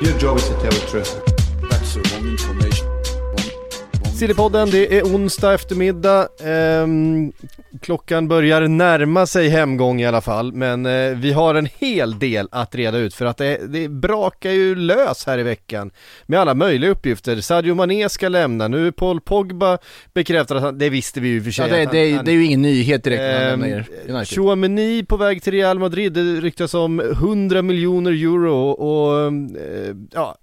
Your job is to tell the truth. That's the Sillypodden, det är onsdag eftermiddag. Ehm, klockan börjar närma sig hemgång i alla fall, men eh, vi har en hel del att reda ut för att det, det brakar ju lös här i veckan med alla möjliga uppgifter. Sadio Mané ska lämna, nu är Paul Pogba bekräftar att han, det visste vi ju för sig. Ja, det, det, han- det är ju ingen nyhet direkt när han Ehm, lämnar United. Chouameni på väg till Real Madrid, det ryktas om 100 miljoner euro och eh, ja,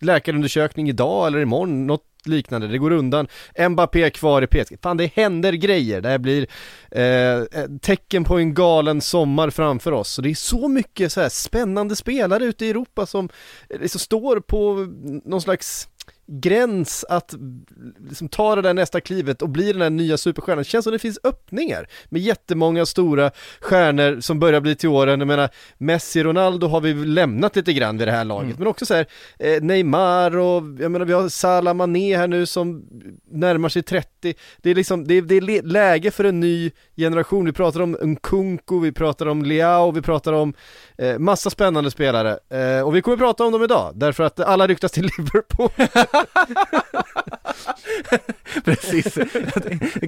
läkarundersökning idag eller imorgon, något liknande, det går undan. Mbappé kvar i PSG. Fan det händer grejer, det här blir eh, tecken på en galen sommar framför oss. Så det är så mycket så här spännande spelare ute i Europa som eh, liksom står på någon slags gräns att liksom ta det där nästa klivet och bli den här nya superstjärnan. Det känns som det finns öppningar med jättemånga stora stjärnor som börjar bli till åren. Jag menar, Messi, Ronaldo har vi lämnat lite grann vid det här laget, men också så här eh, Neymar och jag menar vi har Salah Mané här nu som närmar sig 30. Det är liksom, det är, det är läge för en ny generation. Vi pratar om Nkunku, vi pratar om Leao, vi pratar om eh, massa spännande spelare. Eh, och vi kommer prata om dem idag, därför att alla ryktas till Liverpool. Precis.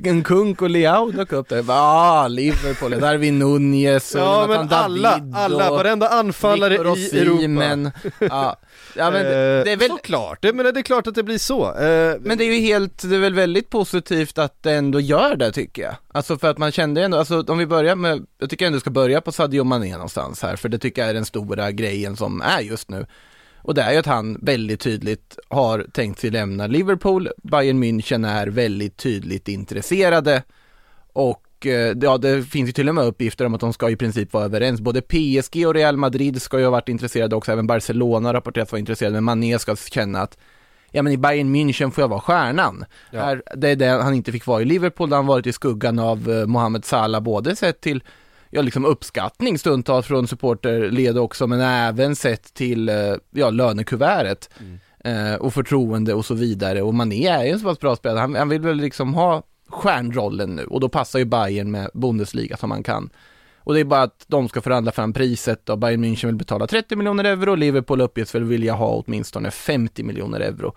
En kunk och Leao dök upp där. Ah, Liverpool, där har vi Nunez och Ja men alla, David alla, varenda anfallare Victor i Europa. Ja. ja, men det, Eh, är väl Såklart, det, men det är klart att det blir så. Eh, Men det är ju helt, det är väl väldigt positivt att det ändå gör det tycker jag. Alltså för att man kände ändå, alltså om vi börjar med, jag tycker ändå ska börja på Sadio Mané någonstans här, för det tycker jag är den stora grejen som är just nu. Och det är ju att han väldigt tydligt har tänkt sig lämna Liverpool, Bayern München är väldigt tydligt intresserade och eh, ja, det finns ju till och med uppgifter om att de ska i princip vara överens. Både PSG och Real Madrid ska ju ha varit intresserade också, även Barcelona har rapporterat vara intresserade, men Mané ska känna att ja men i Bayern München får jag vara stjärnan. Ja. Det är det han inte fick vara i Liverpool, där han varit i skuggan av eh, Mohamed Salah, både sett till ja, liksom uppskattning stundtals från supporterled också, men även sett till eh, ja, lönekuvertet eh, och förtroende och så vidare. Och Mané är ju en så pass bra spelare, han, han vill väl liksom ha stjärnrollen nu och då passar ju Bayern med Bundesliga som man kan. Och det är bara att de ska förhandla fram priset och Bayern München vill betala 30 miljoner euro Liverpool uppges väl vilja ha åtminstone 50 miljoner euro.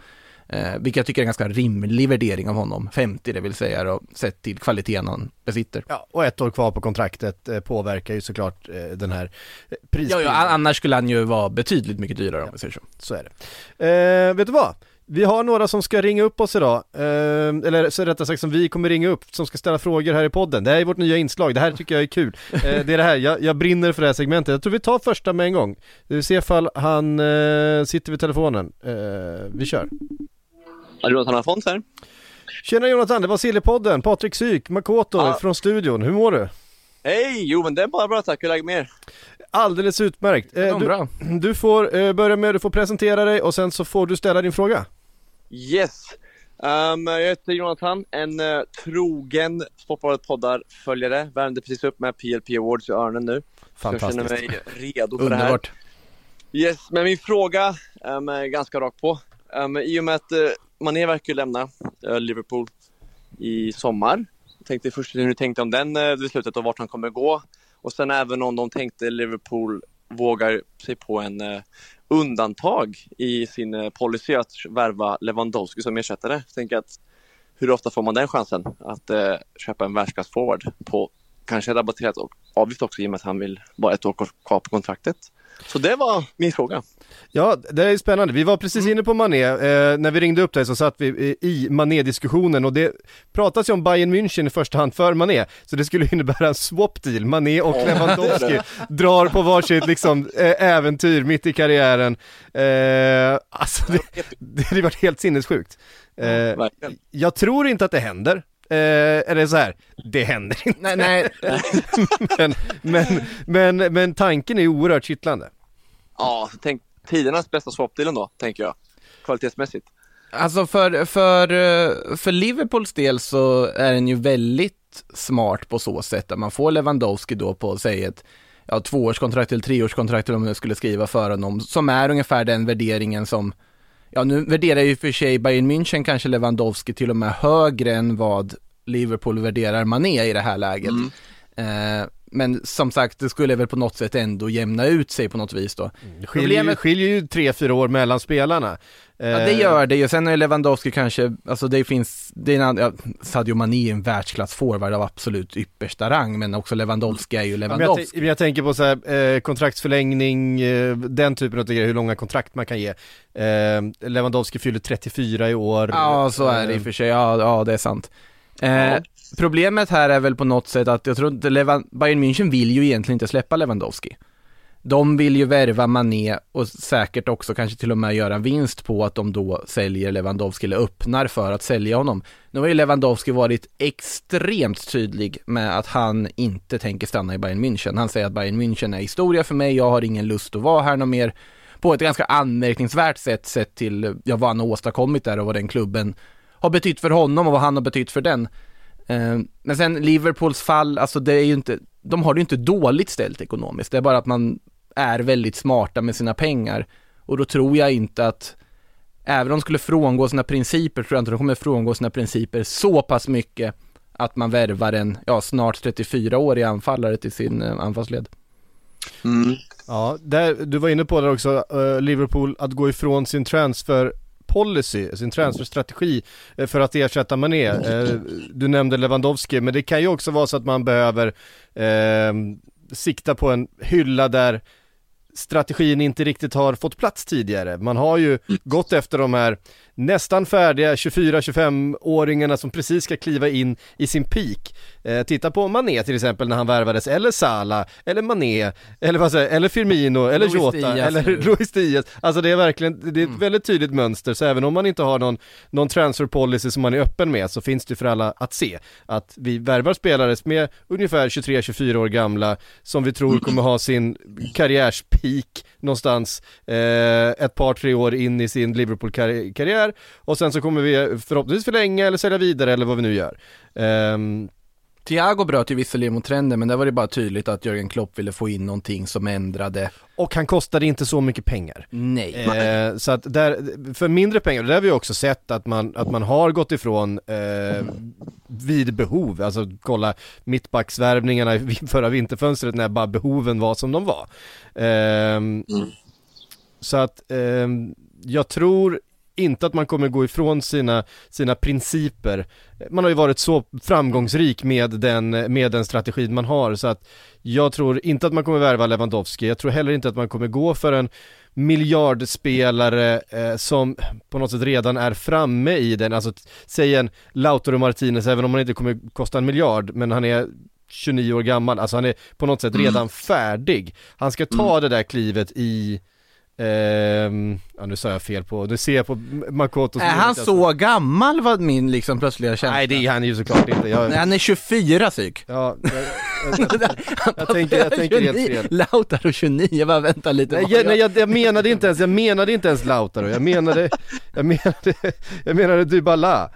Eh, vilket jag tycker är en ganska rimlig värdering av honom, 50 det vill säga då, sett till kvaliteten han besitter. ja, och ett år kvar på kontraktet eh, påverkar ju såklart eh, den här eh, Ja, prisbilden. ja, annars skulle han ju vara betydligt mycket dyrare om vi säger så. Så är det. Eh, vet du vad? Vi har några som ska ringa upp oss idag, eh, eller så rättare sagt som vi kommer ringa upp, som ska ställa frågor här i podden. Det här är vårt nya inslag, det här tycker jag är kul. Eh, det är det här, jag, jag brinner för det här segmentet. Jag tror vi tar första med en gång. Vi ser ifall han eh, sitter vid telefonen. Eh, vi kör. Jonathan Alfons här. Tjena Jonathan, det var Sillypodden, Patrik Syk, Makoto Ja. från studion. Hur mår du? Hej! Jo men det är bara bra tack, hur är läget med er? Alldeles utmärkt. Eh, du, bra. du får eh, börja med, du får presentera dig och sen så får du ställa din fråga. Yes! Um, jag heter Jonathan, en uh, trogen Sportbladet poddar-följare. Värmde precis upp med PLP Awards i öronen nu. Så jag känner Fantastiskt. mig redo för det här. Underbart. Yes, men min fråga um, är ganska rakt på. Um, I och med att uh, Mané verkar ju lämna uh, Liverpool i sommar. Jag tänkte först hur ni tänkte om den uh, beslutet och vart han kommer gå. Och sen även om de tänkte Liverpool vågar sig på en uh, undantag i sin uh, policy att värva Lewandowski som ersättare. Jag tänker att hur ofta får man den chansen att eh, köpa en världsklassforward på kanske rabatterat avgift också i och med att han vill bara ett år kvar på kontraktet. Så det var min fråga. Ja, det är spännande. Vi var precis inne på Mané. Eh, när vi ringde upp dig så satt vi i Mané-diskussionen och det pratas ju om Bayern München i första hand för Mané. Så det skulle innebära en swap deal. Mané och Lewandowski drar på varsitt liksom eh, äventyr mitt i karriären. Eh, alltså det, det hade varit helt sinnessjukt. Eh, jag tror inte att det händer. Eh, eller så här, det händer inte. Nej, nej, men, men, men, men tanken är ju oerhört kittlande. Ja, tänk tidernas bästa swapdealen då, tänker jag. Kvalitetsmässigt. Alltså för, för, eh, för Liverpools del så är den ju väldigt smart på så sätt att man får Lewandowski då på, säg ett ja, tvåårskontrakt eller treårskontrakt eller om jag skulle skriva för honom, som är ungefär den värderingen som Ja, nu värderar ju för sig Bayern München kanske Lewandowski till och med högre än vad Liverpool värderar Mané i det här läget. Eh, men som sagt, det skulle väl på något sätt ändå jämna ut sig på något vis då. Det skiljer, ju, skiljer ju tre, fyra år mellan spelarna. Ja det gör det ju, sen är Lewandowski kanske, alltså det finns, det är en, ja, Sadio Mané är en världsklassforward av absolut yppersta rang, men också Lewandowski är ju Ja, men jag, Lewandowski. jag tänker på så här, eh, kontraktsförlängning, eh, den typen av grejer, hur långa kontrakt man kan ge. Eh, Lewandowski fyller 34 i år. Ja, så är det i och för sig, ja, ja det är sant. Eh, Problemet här är väl på något sätt att jag tror inte Levan, Bayern München vill ju egentligen inte släppa Lewandowski. De vill ju värva Mané och säkert också kanske till och med göra vinst på att de då säljer Lewandowski eller öppnar för att sälja honom. Nu har ju Lewandowski varit extremt tydlig med att han inte tänker stanna i Bayern München. Han säger att Bayern München är historia för mig, jag har ingen lust att vara här något mer. På ett ganska anmärkningsvärt sätt sett till ja, vad han har åstadkommit där och vad den klubben har betytt för honom och vad han har betytt för den. Eh, Men sen Liverpools fall, alltså det är ju inte, de har det ju inte dåligt ställt ekonomiskt. Det är bara att man är väldigt smarta med sina pengar. Och då tror jag inte att, även om de skulle frångå sina principer, tror jag inte de kommer frångå sina principer så pass mycket att man värvar en, ja snart 34-årig anfallare till sin eh, anfallsled. Mm. Ja, där, du var inne på det också, eh, Liverpool, att gå ifrån sin transfer policy, sin transferstrategi eh, för att ersätta Mané. Eh, du nämnde Lewandowski, men det kan ju också vara så att man behöver eh, sikta på en hylla där strategin inte riktigt har fått plats tidigare. Man har ju gått efter de här nästan färdiga 24-25-åringarna som precis ska kliva in i sin peak. Eh, titta på Mané till exempel när han värvades, eller Salah, eller Mané, eller vad säger eller Firmino, eller Luis Jota, Diaz eller nu. Luis Diaz. Alltså det är verkligen, det är ett Mm. väldigt tydligt mönster, så även om man inte har någon, någon transfer policy som man är öppen med så finns det för alla att se att vi värvar spelare som är ungefär 23-24 år gamla som vi tror kommer ha sin karriärspeak någonstans eh, ett par tre år in i sin Liverpool-karriär och sen så kommer vi förhoppningsvis förlänga eller sälja vidare eller vad vi nu gör. Ehm, Thiago bröt ju visserligen mot trenden, men där var det bara tydligt att Jörgen Klopp ville få in någonting som ändrade. och han kostade inte så mycket pengar. Nej. Eh, så att där, för mindre pengar, det har vi också sett att man, att man har gått ifrån eh, vid behov, alltså kolla mittbacksvärvningarna i förra vinterfönstret när bara behoven var som de var. Ehm, Så att ehm, jag tror inte att man kommer gå ifrån sina, sina principer. Man har ju varit så framgångsrik med den, med den strategin man har så att jag tror inte att man kommer värva Lewandowski, jag tror heller inte att man kommer gå för en miljardspelare eh, som på något sätt redan är framme i den, alltså säg en Lautaro Martinez, även om han inte kommer kosta en miljard, men han är 29 år gammal, alltså han är på något sätt redan färdig. Han ska ta det där klivet i Ehm, ja nu sa jag fel på, nu ser jag på Makotos Är han så gammal var min liksom plötsliga känsla? Nej det är han ju såklart inte, jag, Nej, han är 24 psyk. ja, jag, jag, jag, jag tänker, jag tänker helt 29, fel. Lautaro 29, jag bara vänta lite. Nej, jag, nej jag, jag menade inte ens, jag menade inte ens Lautaro, jag menade, jag menade, jag menade Dybala.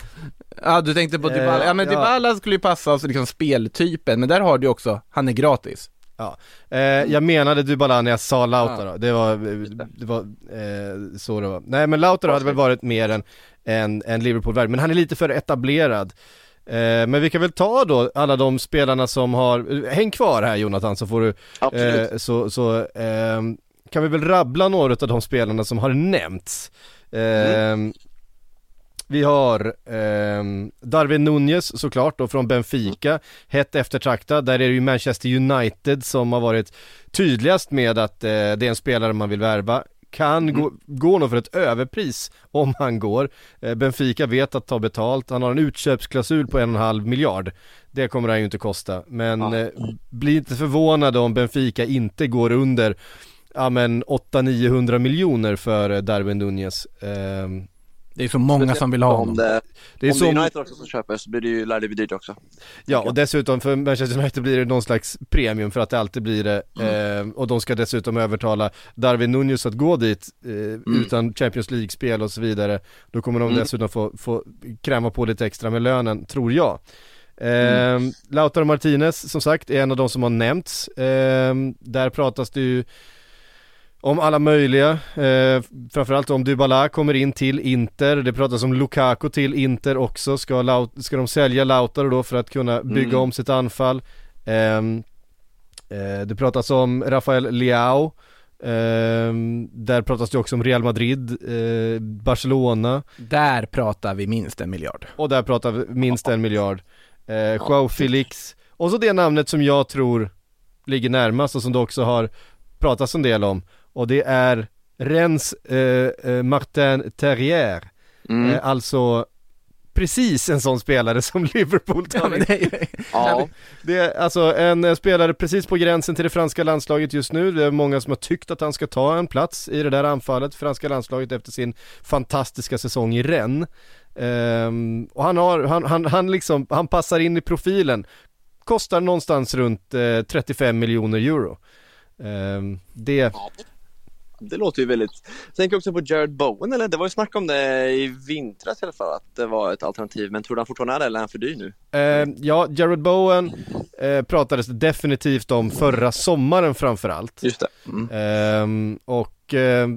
Ja du tänkte på Eh, Dybala, ja men ja. Dybala skulle ju passa oss liksom speltypen, men där har du också, han är gratis. Ja, eh, jag menade Dybala när jag sa Lautaro, det var, det. var eh, så det var. Nej men Lautaro hade väl varit mer än, än, än Liverpool-värd, men han är lite för etablerad. Eh, men vi kan väl ta då alla de spelarna som har, häng kvar här Jonathan så får du, eh, så, så eh, kan vi väl rabbla några av de spelarna som har nämnts. Eh, Vi har ehm, Darwin Nunez såklart då från Benfica, hett eftertraktad. Där är det ju Manchester United som har varit tydligast med att eh, det är en spelare man vill värva. Kan gå, gå nog för ett överpris om han går. Eh, Benfica vet att ta betalt, han har en utköpsklausul på en och en halv miljard. Det kommer han ju inte kosta, men Ja. eh, bli inte förvånade om Benfica inte går under ja men 800-900 miljoner för eh, Darwin Nunez. Det är så många som vill ha Om honom. det, det är om som, det är United också som köper så blir det ju, lär det bli dyrt också. ja och dessutom för Manchester United blir det någon slags premium för att det alltid blir det ehm, och de ska dessutom övertala Darwin Nunez att gå dit eh, utan Champions League-spel och så vidare. Då kommer de Mm. dessutom få, få kräma på lite extra med lönen, tror jag. Ehm, Lautaro Martinez som sagt är en av de som har nämnts. Ehm, där pratas det ju om alla möjliga, eh, framförallt om Dybala kommer in till Inter, det pratas om Lukaku till Inter också, ska, Laut- ska de sälja Lautaro då för att kunna bygga Mm. om sitt anfall? Ehm, eh, det pratas om Rafael Leao, ehm, där pratas det också om Real Madrid, eh, Barcelona Där pratar vi minst en miljard. och där pratar vi minst en miljard. Eh, Joao Felix, och så det namnet som jag tror ligger närmast och som det också har pratats en del om och det är Rennes eh, eh, Martin Terrier, Mm. eh, alltså precis en sån spelare som Liverpool Ja, tar in. det är ju- Ja, Det är alltså en eh, spelare precis på gränsen till det franska landslaget just nu. Det är många som har tyckt att han ska ta en plats i det där anfallet, franska landslaget efter sin fantastiska säsong i Rennes. Ehm, och han har, han, han, han liksom, han passar in i profilen. Kostar någonstans runt eh, 35 miljoner euro. Ehm, det, det låter ju väldigt... Jag tänker också på Jared Bowen, eller det var ju snack om det i vintras i alla fall, att det var ett alternativ. Men tror du han fortfarande är det, eller är han för dyr nu? Eh, ja, Jared Bowen eh, pratades definitivt om förra sommaren framförallt. Just det. Mm. Ehm, och eh,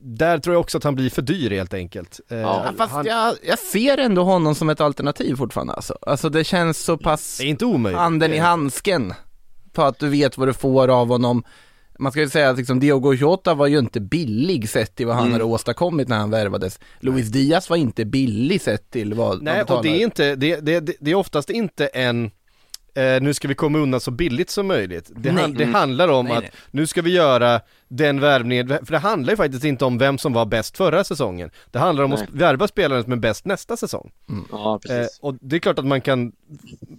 där tror jag också att han blir för dyr helt enkelt. Eh, Ja, Ja, fast han, jag, jag ser ändå honom som ett alternativ fortfarande alltså. Alltså det känns så pass det är inte omöjligt. handen i handsken på att du vet vad du får av honom. Man ska ju säga att liksom Diogo Jota var ju inte billig sett till vad han Mm. hade åstadkommit när han värvades. Luis Diaz var inte billig sett till vad Nej, vad och det är inte, det, det, det är oftast inte en eh, nu ska vi komma undan så billigt som möjligt. Det, Nej. han, det handlar om Nej, att nej. nu ska vi göra den värvningen, för det handlar ju faktiskt inte om vem som var bäst förra säsongen. Det handlar om Nej. att värva spelaren som är bäst nästa säsong. Ja, Eh, och det är klart att man kan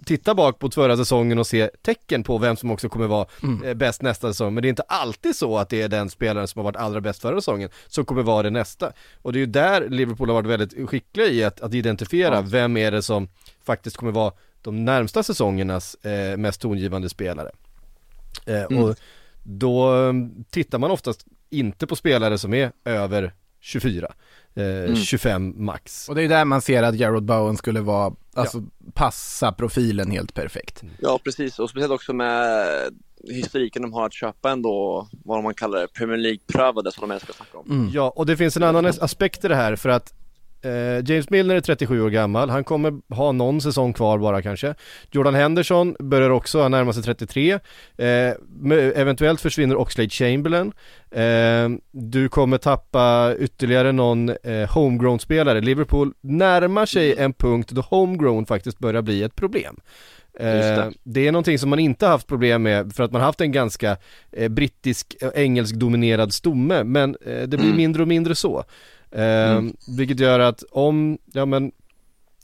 titta bak på förra säsongen och se tecken på vem som också kommer vara Mm. eh, bäst nästa säsong. Men det är inte alltid så att det är den spelaren som har varit allra bäst förra säsongen som kommer vara det nästa. Och det är ju där Liverpool har varit väldigt skickliga i att, att identifiera Ja. vem är det som faktiskt kommer vara de närmsta säsongernas eh, mest tongivande spelare. Eh, Mm. Och då eh, tittar man oftast inte på spelare som är över 24, eh, Mm. 25 max. Och det är där man ser att Jared Bowen skulle vara, alltså passa profilen helt perfekt. Ja, precis. Och speciellt också med historiken de har att köpa ändå, vad man kallar det, Premier League-prövade som de älskar att snacka om. Mm. Ja, och det finns en annan aspekt i det här för att James Milner är 37 år gammal, han kommer ha någon säsong kvar bara kanske. Jordan Henderson börjar också, han närmar sig 33. Eh, eventuellt försvinner Oxlade Chamberlain. Eh, du kommer tappa ytterligare någon eh, homegrown-spelare. Liverpool närmar sig en punkt då homegrown faktiskt börjar bli ett problem. Eh, det. det är någonting som man inte haft problem med för att man haft en ganska eh, brittisk, eh, engelsk dominerad stomme men eh, det blir Mm. mindre och mindre så. Eh, Mm. Vilket gör att om, ja men,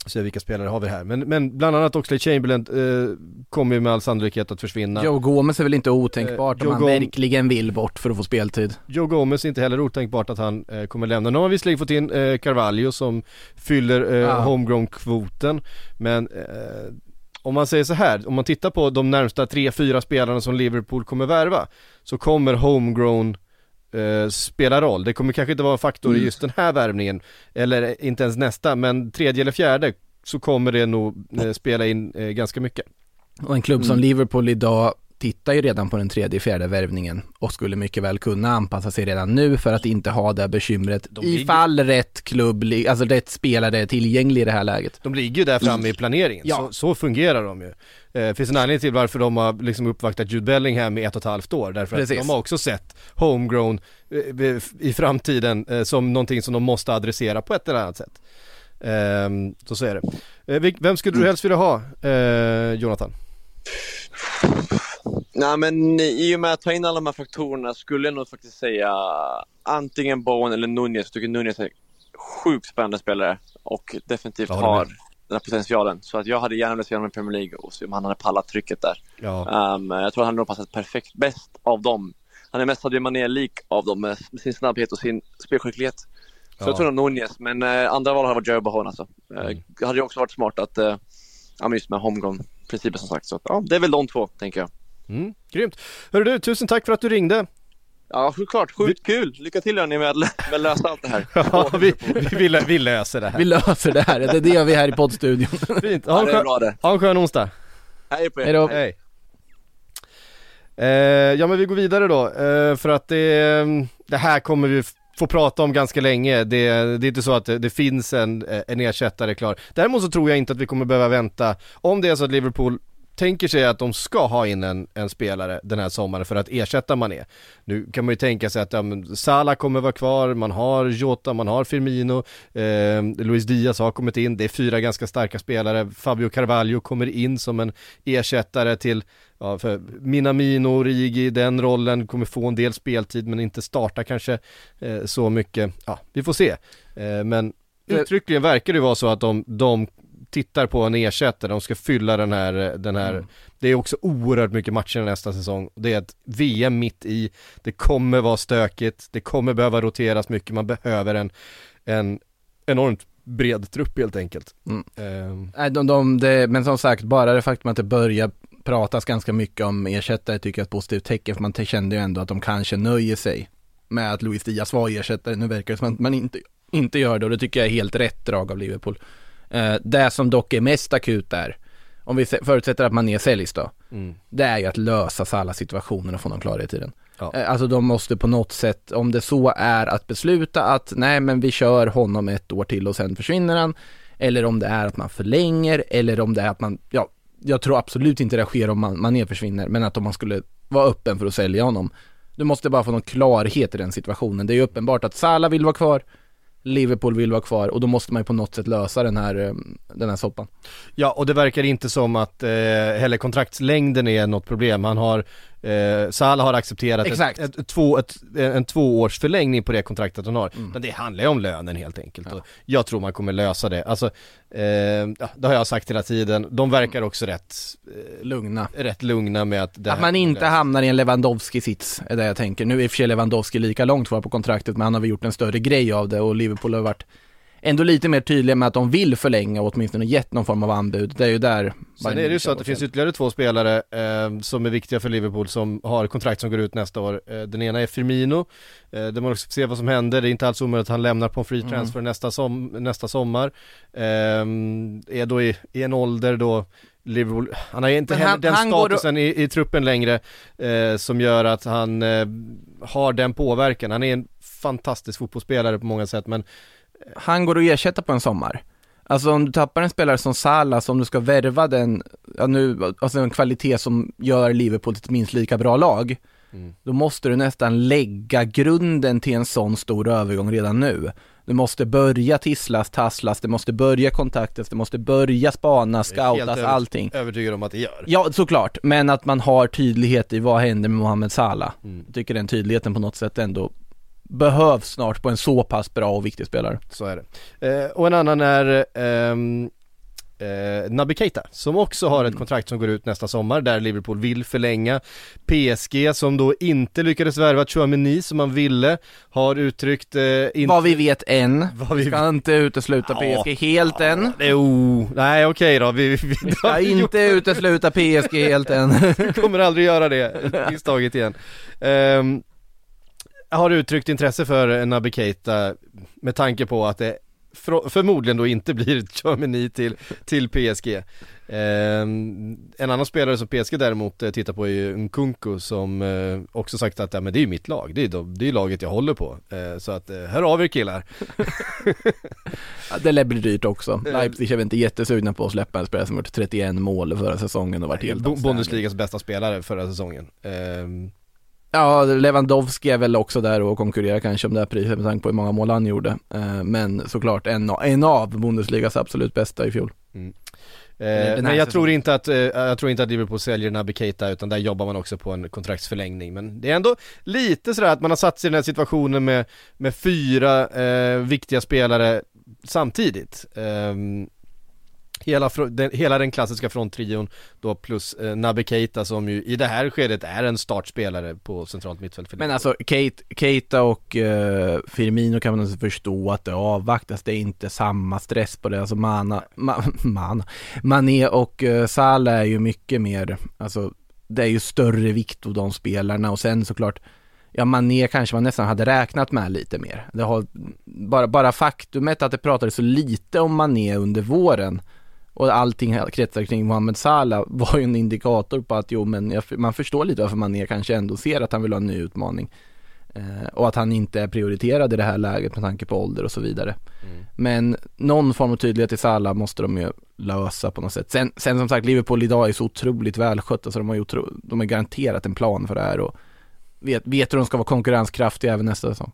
se vilka spelare har vi här, men, men bland annat Oxlade Chamberlain eh, kommer ju med all sannolikhet att försvinna. Joe Gomez är väl inte otänkbart Eh, om han Gom- verkligen vill bort för att få speltid. Joe Gomez är inte heller otänkbart att han eh, kommer lämna. Nu har man visserligen fått in eh, Carvalho som fyller eh, Ja. homegrown-kvoten men eh, om man säger så här, om man tittar på de närmsta tre, fyra spelarna som Liverpool kommer värva så kommer homegrown eh, spela roll. Det kommer kanske inte vara en faktor i Mm. just den här värvningen eller inte ens nästa men tredje eller fjärde så kommer det nog eh, spela in eh, ganska mycket. Och en klubb som Mm. Liverpool idag tittar ju redan på den tredje, fjärde värvningen och skulle mycket väl kunna anpassa sig redan nu för att inte ha det bekymret De ifall rätt klubb, alltså rätt spelare är tillgänglig i det här läget. De ligger ju där framme i planeringen, Ja. så, så fungerar de ju. Eh, finns en anledning till varför de har liksom uppvaktat Jude Bellingham i ett och ett halvt år, därför Precis. att de har också sett homegrown eh, i framtiden eh, som någonting som de måste adressera på ett eller annat sätt. Ehm, så så är det. Eh, vem skulle du helst vilja ha, eh, Jonathan? Nej men i och med att ta in alla de här faktorerna skulle jag nog faktiskt säga antingen Bowen eller Nunez. Jag tycker Nunez är sjukt spännande spelare och definitivt håller har den här potentialen. Så att jag hade gärna velat se honom i Premier League och se om han hade pallat trycket där. Ja, Um, jag tror att han nog passat perfekt bäst av dem. Han är mest Sadio Mané-lik av dem med sin snabbhet och sin spelskicklighet. Så Ja. jag tror nog Nunez, men uh, andra val hade varit Joe Bowen alltså. Uh, Mm. Hade ju också varit smart att, uh, ja just med homegrown-principen som sagt. Så att, ja, det är väl de två, tänker jag. Mm, grymt. Hörru du, tusen tack för att du ringde. Ja, självklart. Sjukt kul! Lycka till hörni med att lösa allt det här. Ja, vi, vi, vi, lö- vi löser det här. Vi löser det här, det, det gör vi här i poddstudion. Fint. Ja, Ha en, det är skön, bra det. ha en skön onsdag. Hej på er! Hej då. Hej. Eh, ja men vi går vidare då, eh, för att det, det här kommer vi få prata om ganska länge. Det, det är inte så att det, det finns en, eh, en ersättare klar. Däremot så tror jag inte att vi kommer behöva vänta, om det är så att Liverpool tänker sig att de ska ha in en, en spelare den här sommaren för att ersätta Mané. Nu kan man ju tänka sig att ja, Salah kommer vara kvar, man har Jota, man har Firmino, eh, Luis Diaz har kommit in, det är fyra ganska starka spelare, Fabio Carvalho kommer in som en ersättare till Ja, för Minamino Rigi, den rollen kommer få en del speltid men inte starta kanske eh, så mycket. Ja, vi får se. Eh, men Det- uttryckligen verkar det vara så att de, de tittar på en ersättare, de ska fylla den här, den här Mm. det är också oerhört mycket matcher nästa säsong. Det är ett VM mitt i, det kommer vara stökigt, det kommer behöva roteras mycket, man behöver en, en enormt bred trupp helt enkelt. Mm. Ehm, Nej, de, de, det, men som sagt, bara det faktum att det börjar pratas ganska mycket om ersättare tycker jag är ett positivt tecken, för man kände ju ändå att de kanske nöjer sig med att Luis Diaz var ersättare. Nu verkar det som att man inte, inte gör det och det tycker jag är helt rätt drag av Liverpool. Eh, det som dock är mest akut där, om vi förutsätter att man är säljs då, mm. det är ju att lösa alla situationer och få någon klarhet i den. Ja. Eh, Alltså de måste på något sätt, om det så är att besluta att nej men vi kör honom ett år till och sen försvinner han. Eller om det är att man förlänger, eller om det är att man, ja, jag tror absolut inte det sker om man, man försvinner, men att om man skulle vara öppen för att sälja honom. Du måste bara få någon klarhet i den situationen. Det är ju uppenbart att Salah vill vara kvar, Liverpool vill vara kvar och då måste man ju på något sätt lösa den här, eh, den här soppan. Ja, och det verkar inte som att eh, heller kontraktslängden är något problem. Han har, eh, Salah har accepterat. Ett, ett, två, ett, en tvåårs förlängning på det kontraktet han har. Mm. Men det handlar ju om lönen helt enkelt. Ja. Jag tror man kommer lösa det. Alltså, eh, det har jag sagt hela tiden. De verkar också rätt, eh, Lugna. rätt lugna med att det Att man inte lösa. hamnar i en Lewandowski-sits är det jag tänker. Nu är i och för sig Lewandowski lika långt kvar på kontraktet men han har väl gjort en större grej av det och Liverpool har varit ändå lite mer tydliga med att de vill förlänga och åtminstone gett någon form av anbud. Det är ju där Sen är det ju så att det finns ytterligare två spelare eh, som är viktiga för Liverpool som har kontrakt som går ut nästa år. Eh, den ena är Firmino, eh, där man också får se vad som händer. Det är inte alls omöjligt att han lämnar på en free Mm. transfer nästa, som, nästa sommar. Eh, är då i, i en ålder då Liverpool, han har inte han- den han statusen i, i truppen längre eh, som gör att han eh, har den påverkan. Han är en fantastisk fotbollsspelare på många sätt men Han går att ersätta på en sommar. Alltså om du tappar en spelare som Salah, så om du ska värva den, ja nu, alltså en kvalitet som gör Liverpool till ett minst lika bra lag, Mm. då måste du nästan lägga grunden till en sån stor övergång redan nu. Du måste börja tisslas, tasslas, det måste börja kontaktas, det måste börja helt scoutas, över- allting. övertygad om att det gör. Ja, såklart, men att man har tydlighet i vad händer med Mohamed Salah. Mm. Jag tycker den tydligheten på något sätt ändå behövs snart på en så pass bra och viktig spelare. Så är det. Eh, och en annan är ehm, eh, Naby Keita som också har ett Mm. kontrakt som går ut nästa sommar där Liverpool vill förlänga. PSG som då inte lyckades värva Chouameni som man ville har uttryckt eh, inte... Vad vi vet än, Vad vi- ska inte utesluta Ja. PSG helt än. Det är o... Nej okej då, vi, vi, vi, Vi ska inte utesluta PSG helt än. vi kommer aldrig göra det misstaget igen. Jag har uttryckt intresse för Naby Keita med tanke på att det för, förmodligen då inte blir Germany till, till PSG. Ehm, en annan spelare som PSG däremot eh, tittar på är ju Nkunku som eh, också sagt att ja, men det är ju mitt lag, det är, de, det är laget jag håller på. Eh, så att, hör av er killar. Ja, det lär bli dyrt också. Leipzig är väl inte jättesugna på att släppa en spelare som gjort 31 mål förra säsongen och varit helt. Bundesligas bästa spelare förra säsongen. Ehm, Ja, Lewandowski är väl också där och konkurrerar kanske om det här priset med tanke på hur många mål han gjorde. Eh, Men såklart en, en av Bundesligas absolut bästa i fjol. Eh, Den här men jag tror inte att, eh, jag tror inte att Liverpool säljer Naby Keita utan där jobbar man också på en kontraktsförlängning. Men det är ändå lite sådär att man har satt sig i den här situationen med, med fyra eh, viktiga spelare samtidigt. Hela, den, hela den klassiska fronttrion då plus eh, Naby Keita som ju i det här skedet är en startspelare på centralt mittfält. Men alltså Kate, Keita och eh, Firmino kan man alltså förstå att det avvaktas, det är inte samma stress på det, alltså Mana, ma, Mana. Mané och eh, Salah är ju mycket mer, alltså det är ju större vikt av de spelarna och sen såklart Ja Mané kanske man nästan hade räknat med lite mer. Det har, bara, bara faktumet att det pratades så lite om Mané under våren och allting kretsar kring Mohamed Salah var ju en indikator på att jo men jag, man förstår lite varför Mané kanske ändå ser att han vill ha en ny utmaning. Eh, och att han inte är prioriterad i det här läget med tanke på ålder och så vidare. Men någon form av tydlighet i Salah måste de ju lösa på något sätt. Sen, sen som sagt, Liverpool idag är så otroligt välskötta så de har ju otro, de har garanterat en plan för det här och vet, vet hur de ska vara konkurrenskraftiga även nästa säsong.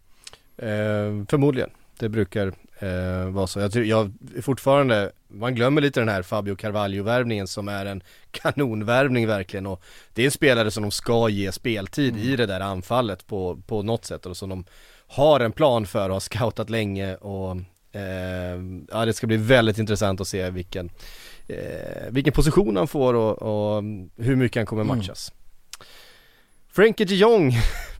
Eh, förmodligen, det brukar eh, vara så. Jag, jag fortfarande, man glömmer lite den här Fabio Carvalho-värvningen som är en kanonvärvning verkligen och det är en spelare som de ska ge speltid i det där anfallet på, på något sätt och som de har en plan för och har scoutat länge och eh, ja det ska bli väldigt intressant att se vilken, eh, vilken position han får och, och hur mycket han kommer matchas. Frenkie de Jong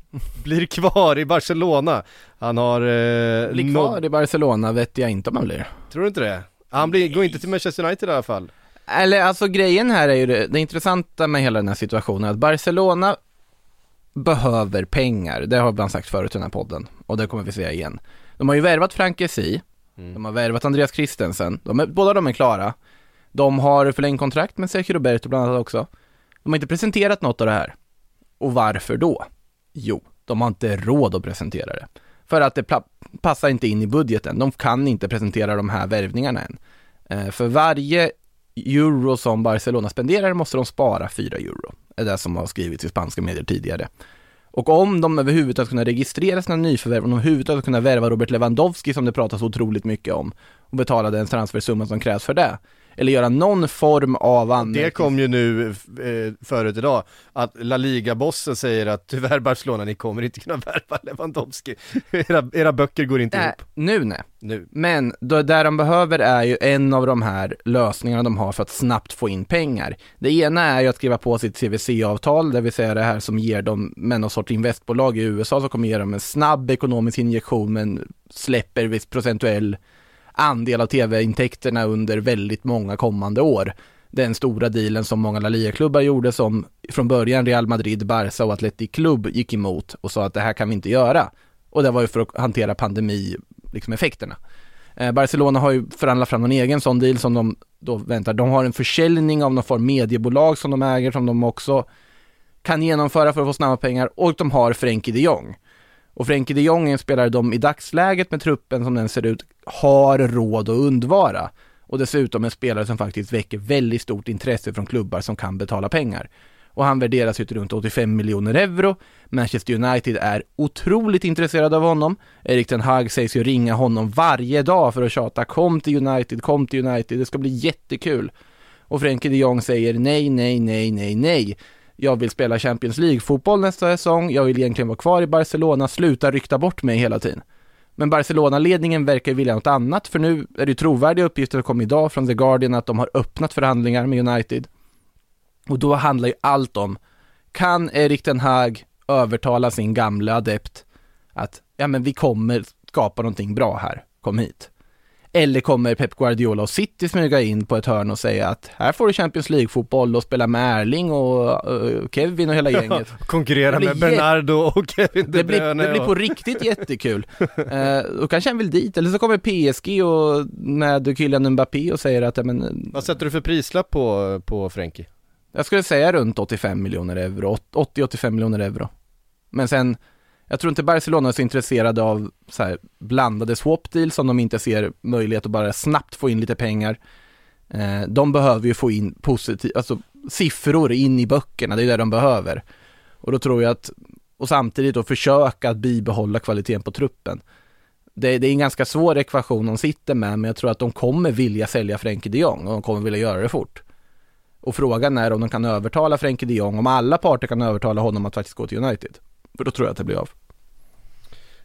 blir kvar i Barcelona. Han har... Eh, Blir kvar i Barcelona vet jag inte om han blir. Tror du inte det? Han blir, går inte till Manchester United i alla fall. Eller alltså grejen här är ju det, det intressanta med hela den här situationen att Barcelona behöver pengar, det har man sagt förut i den här podden och det kommer vi säga igen. De har ju värvat Frank Kessie, de har värvat Andreas Christensen, de är, båda de är klara. De har förlängt kontrakt med Sergio Roberto bland annat också. De har inte presenterat något av det här. Och varför då? Jo, de har inte råd att presentera det. För att det passar inte in i budgeten. De kan inte presentera de här värvningarna än. Eh, för varje euro som Barcelona spenderar måste de spara 4 euro. Det är det som har skrivits i spanska medier tidigare. Och om de överhuvudtaget ska kunna registrera sina nyförvärv, om de överhuvudtaget ska kunna värva Robert Lewandowski som det pratas otroligt mycket om och betala den transfersumma som krävs för det. Eller göra någon form av anmärkning. Det kom ju nu eh, förut idag, att La Liga-bossen säger att tyvärr Barcelona, ni kommer inte kunna värva Lewandowski. era, era böcker går inte Nej, ihop. nu nej. Nu. Men då, där de behöver är ju en av de här lösningarna de har för att snabbt få in pengar. Det ena är ju att skriva på sitt CVC-avtal, det vill säga det här som ger dem med någon sorts investbolag i USA som kommer ge dem en snabb ekonomisk injektion men släpper viss procentuell andel av tv-intäkterna under väldigt många kommande år. Den stora dealen som många La Liga-klubbar gjorde som från början Real Madrid, Barca och Athletic Club gick emot och sa att det här kan vi inte göra. Och det var ju för att hantera pandemi, liksom effekterna. Eh, Barcelona har ju förhandlat fram någon egen sån deal som de då väntar. De har en försäljning av någon form mediebolag som de äger som de också kan genomföra för att få snabba pengar och de har Frenkie de Jong. Och Frenkie de Jong är en spelare de i dagsläget med truppen som den ser ut har råd att undvara. Och dessutom en spelare som faktiskt väcker väldigt stort intresse från klubbar som kan betala pengar. Och han värderas ju till runt 85 miljoner euro. Manchester United är otroligt intresserade av honom. Erik Ten Hag sägs ju ringa honom varje dag för att tjata kom till United, kom till United, det ska bli jättekul. Och Frenkie de Jong säger nej, nej, nej, nej, nej. Jag vill spela Champions League-fotboll nästa säsong, jag vill egentligen vara kvar i Barcelona, sluta rykta bort mig hela tiden. Men Barcelona-ledningen verkar ju vilja något annat, för nu är det trovärdiga uppgifter som kom idag från The Guardian att de har öppnat förhandlingar med United. Och då handlar ju allt om, kan Erik Ten Hag övertala sin gamla adept att, ja men vi kommer skapa någonting bra här, kom hit. Eller kommer Pep Guardiola och City smyga in på ett hörn och säga att här får du Champions League-fotboll och spela med Erling och uh, Kevin och hela gänget. Konkurrera Det blir med Bernardo och Kevin De Det blir, Bruyne det blir på riktigt jättekul. Eh, då kanske han vill dit, eller så kommer PSG och med Kylian Mbappé och säger att, ja, men, Vad sätter du för prislapp på, på Frenkie? jag skulle säga runt 85 miljoner euro, 80-85 miljoner euro. Men sen, jag tror inte Barcelona är så intresserade av så här blandade swap deals om de inte ser möjlighet att bara snabbt få in lite pengar. Eh, de behöver ju få in positiv, alltså siffror in i böckerna, det är det de behöver. Och då tror jag att och samtidigt då försöka att bibehålla kvaliteten på truppen. Det, det är en ganska svår ekvation de sitter med, men jag tror att de kommer vilja sälja Frenkie de Jong och de kommer vilja göra det fort. Och frågan är om de kan övertala Frenkie de Jong, om alla parter kan övertala honom att faktiskt gå till United. För då tror jag att det blir av.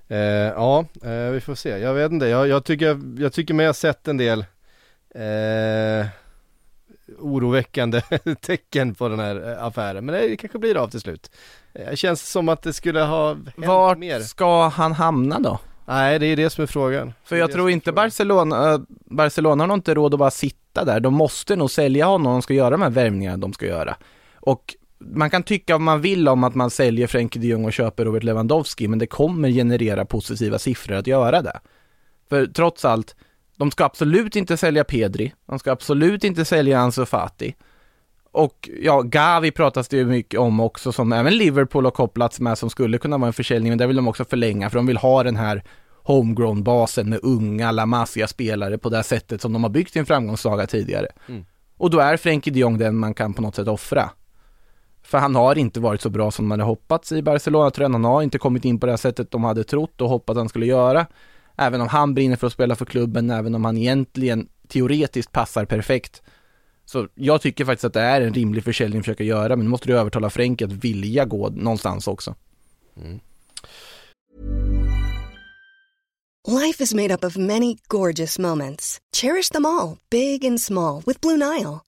Eh, ja, eh, vi får se. Jag vet inte, jag, jag tycker, jag tycker mig ha sett en del eh, oroväckande tecken på den här eh, affären. Men det kanske blir av till slut. Eh, Det känns som att det skulle ha hänt Vart mer. ska han hamna då? Nej, det är det som är frågan. För jag tror inte. Barcelona, äh, Barcelona har nog inte råd att bara sitta där. De måste nog sälja honom om de ska göra de här värvningarna de ska göra. Och man kan tycka vad man vill om att man säljer Frenkie de Jong och köper Robert Lewandowski, men det kommer generera positiva siffror att göra det. För trots allt, de ska absolut inte sälja Pedri, de ska absolut inte sälja Ansu Fati. Och ja, Gavi pratas det ju mycket om också som även Liverpool har kopplats med som skulle kunna vara en försäljning, men där vill de också förlänga för de vill ha den här homegrown-basen med unga La Masia-spelare på det sättet som de har byggt sin framgångssaga tidigare. Mm. Och då är Frenkie de Jong den man kan på något sätt offra. För han har inte varit så bra som man hade hoppats i Barcelona-tröjan. Han har inte kommit in på det här sättet de hade trott och hoppats han skulle göra. Även om han brinner för att spela för klubben, även om han egentligen teoretiskt passar perfekt. Så jag tycker faktiskt att det är en rimlig försäljning att försöka göra, men nu måste du övertala Frenkie att vilja gå någonstans också. Life is made up of many gorgeous moments. Cherish them all, big and small, with Blue Nile.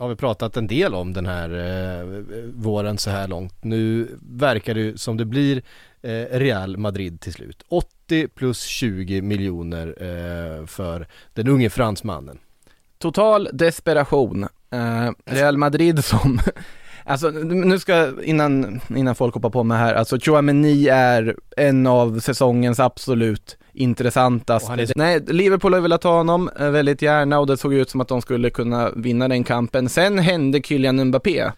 har vi pratat en del om den här eh, våren så här långt. Nu verkar det ju som det blir eh, Real Madrid till slut. 80 plus 20 miljoner eh, för den unge fransmannen. Total desperation. Eh, Real Madrid som, alltså nu ska, innan, innan folk hoppar på mig här, alltså Chouameni är en av säsongens absolut intressantaste. Är- Nej, Liverpool har velat ha honom eh, väldigt gärna och det såg ut som att de skulle kunna vinna den kampen. Sen hände Kylian Mbappé.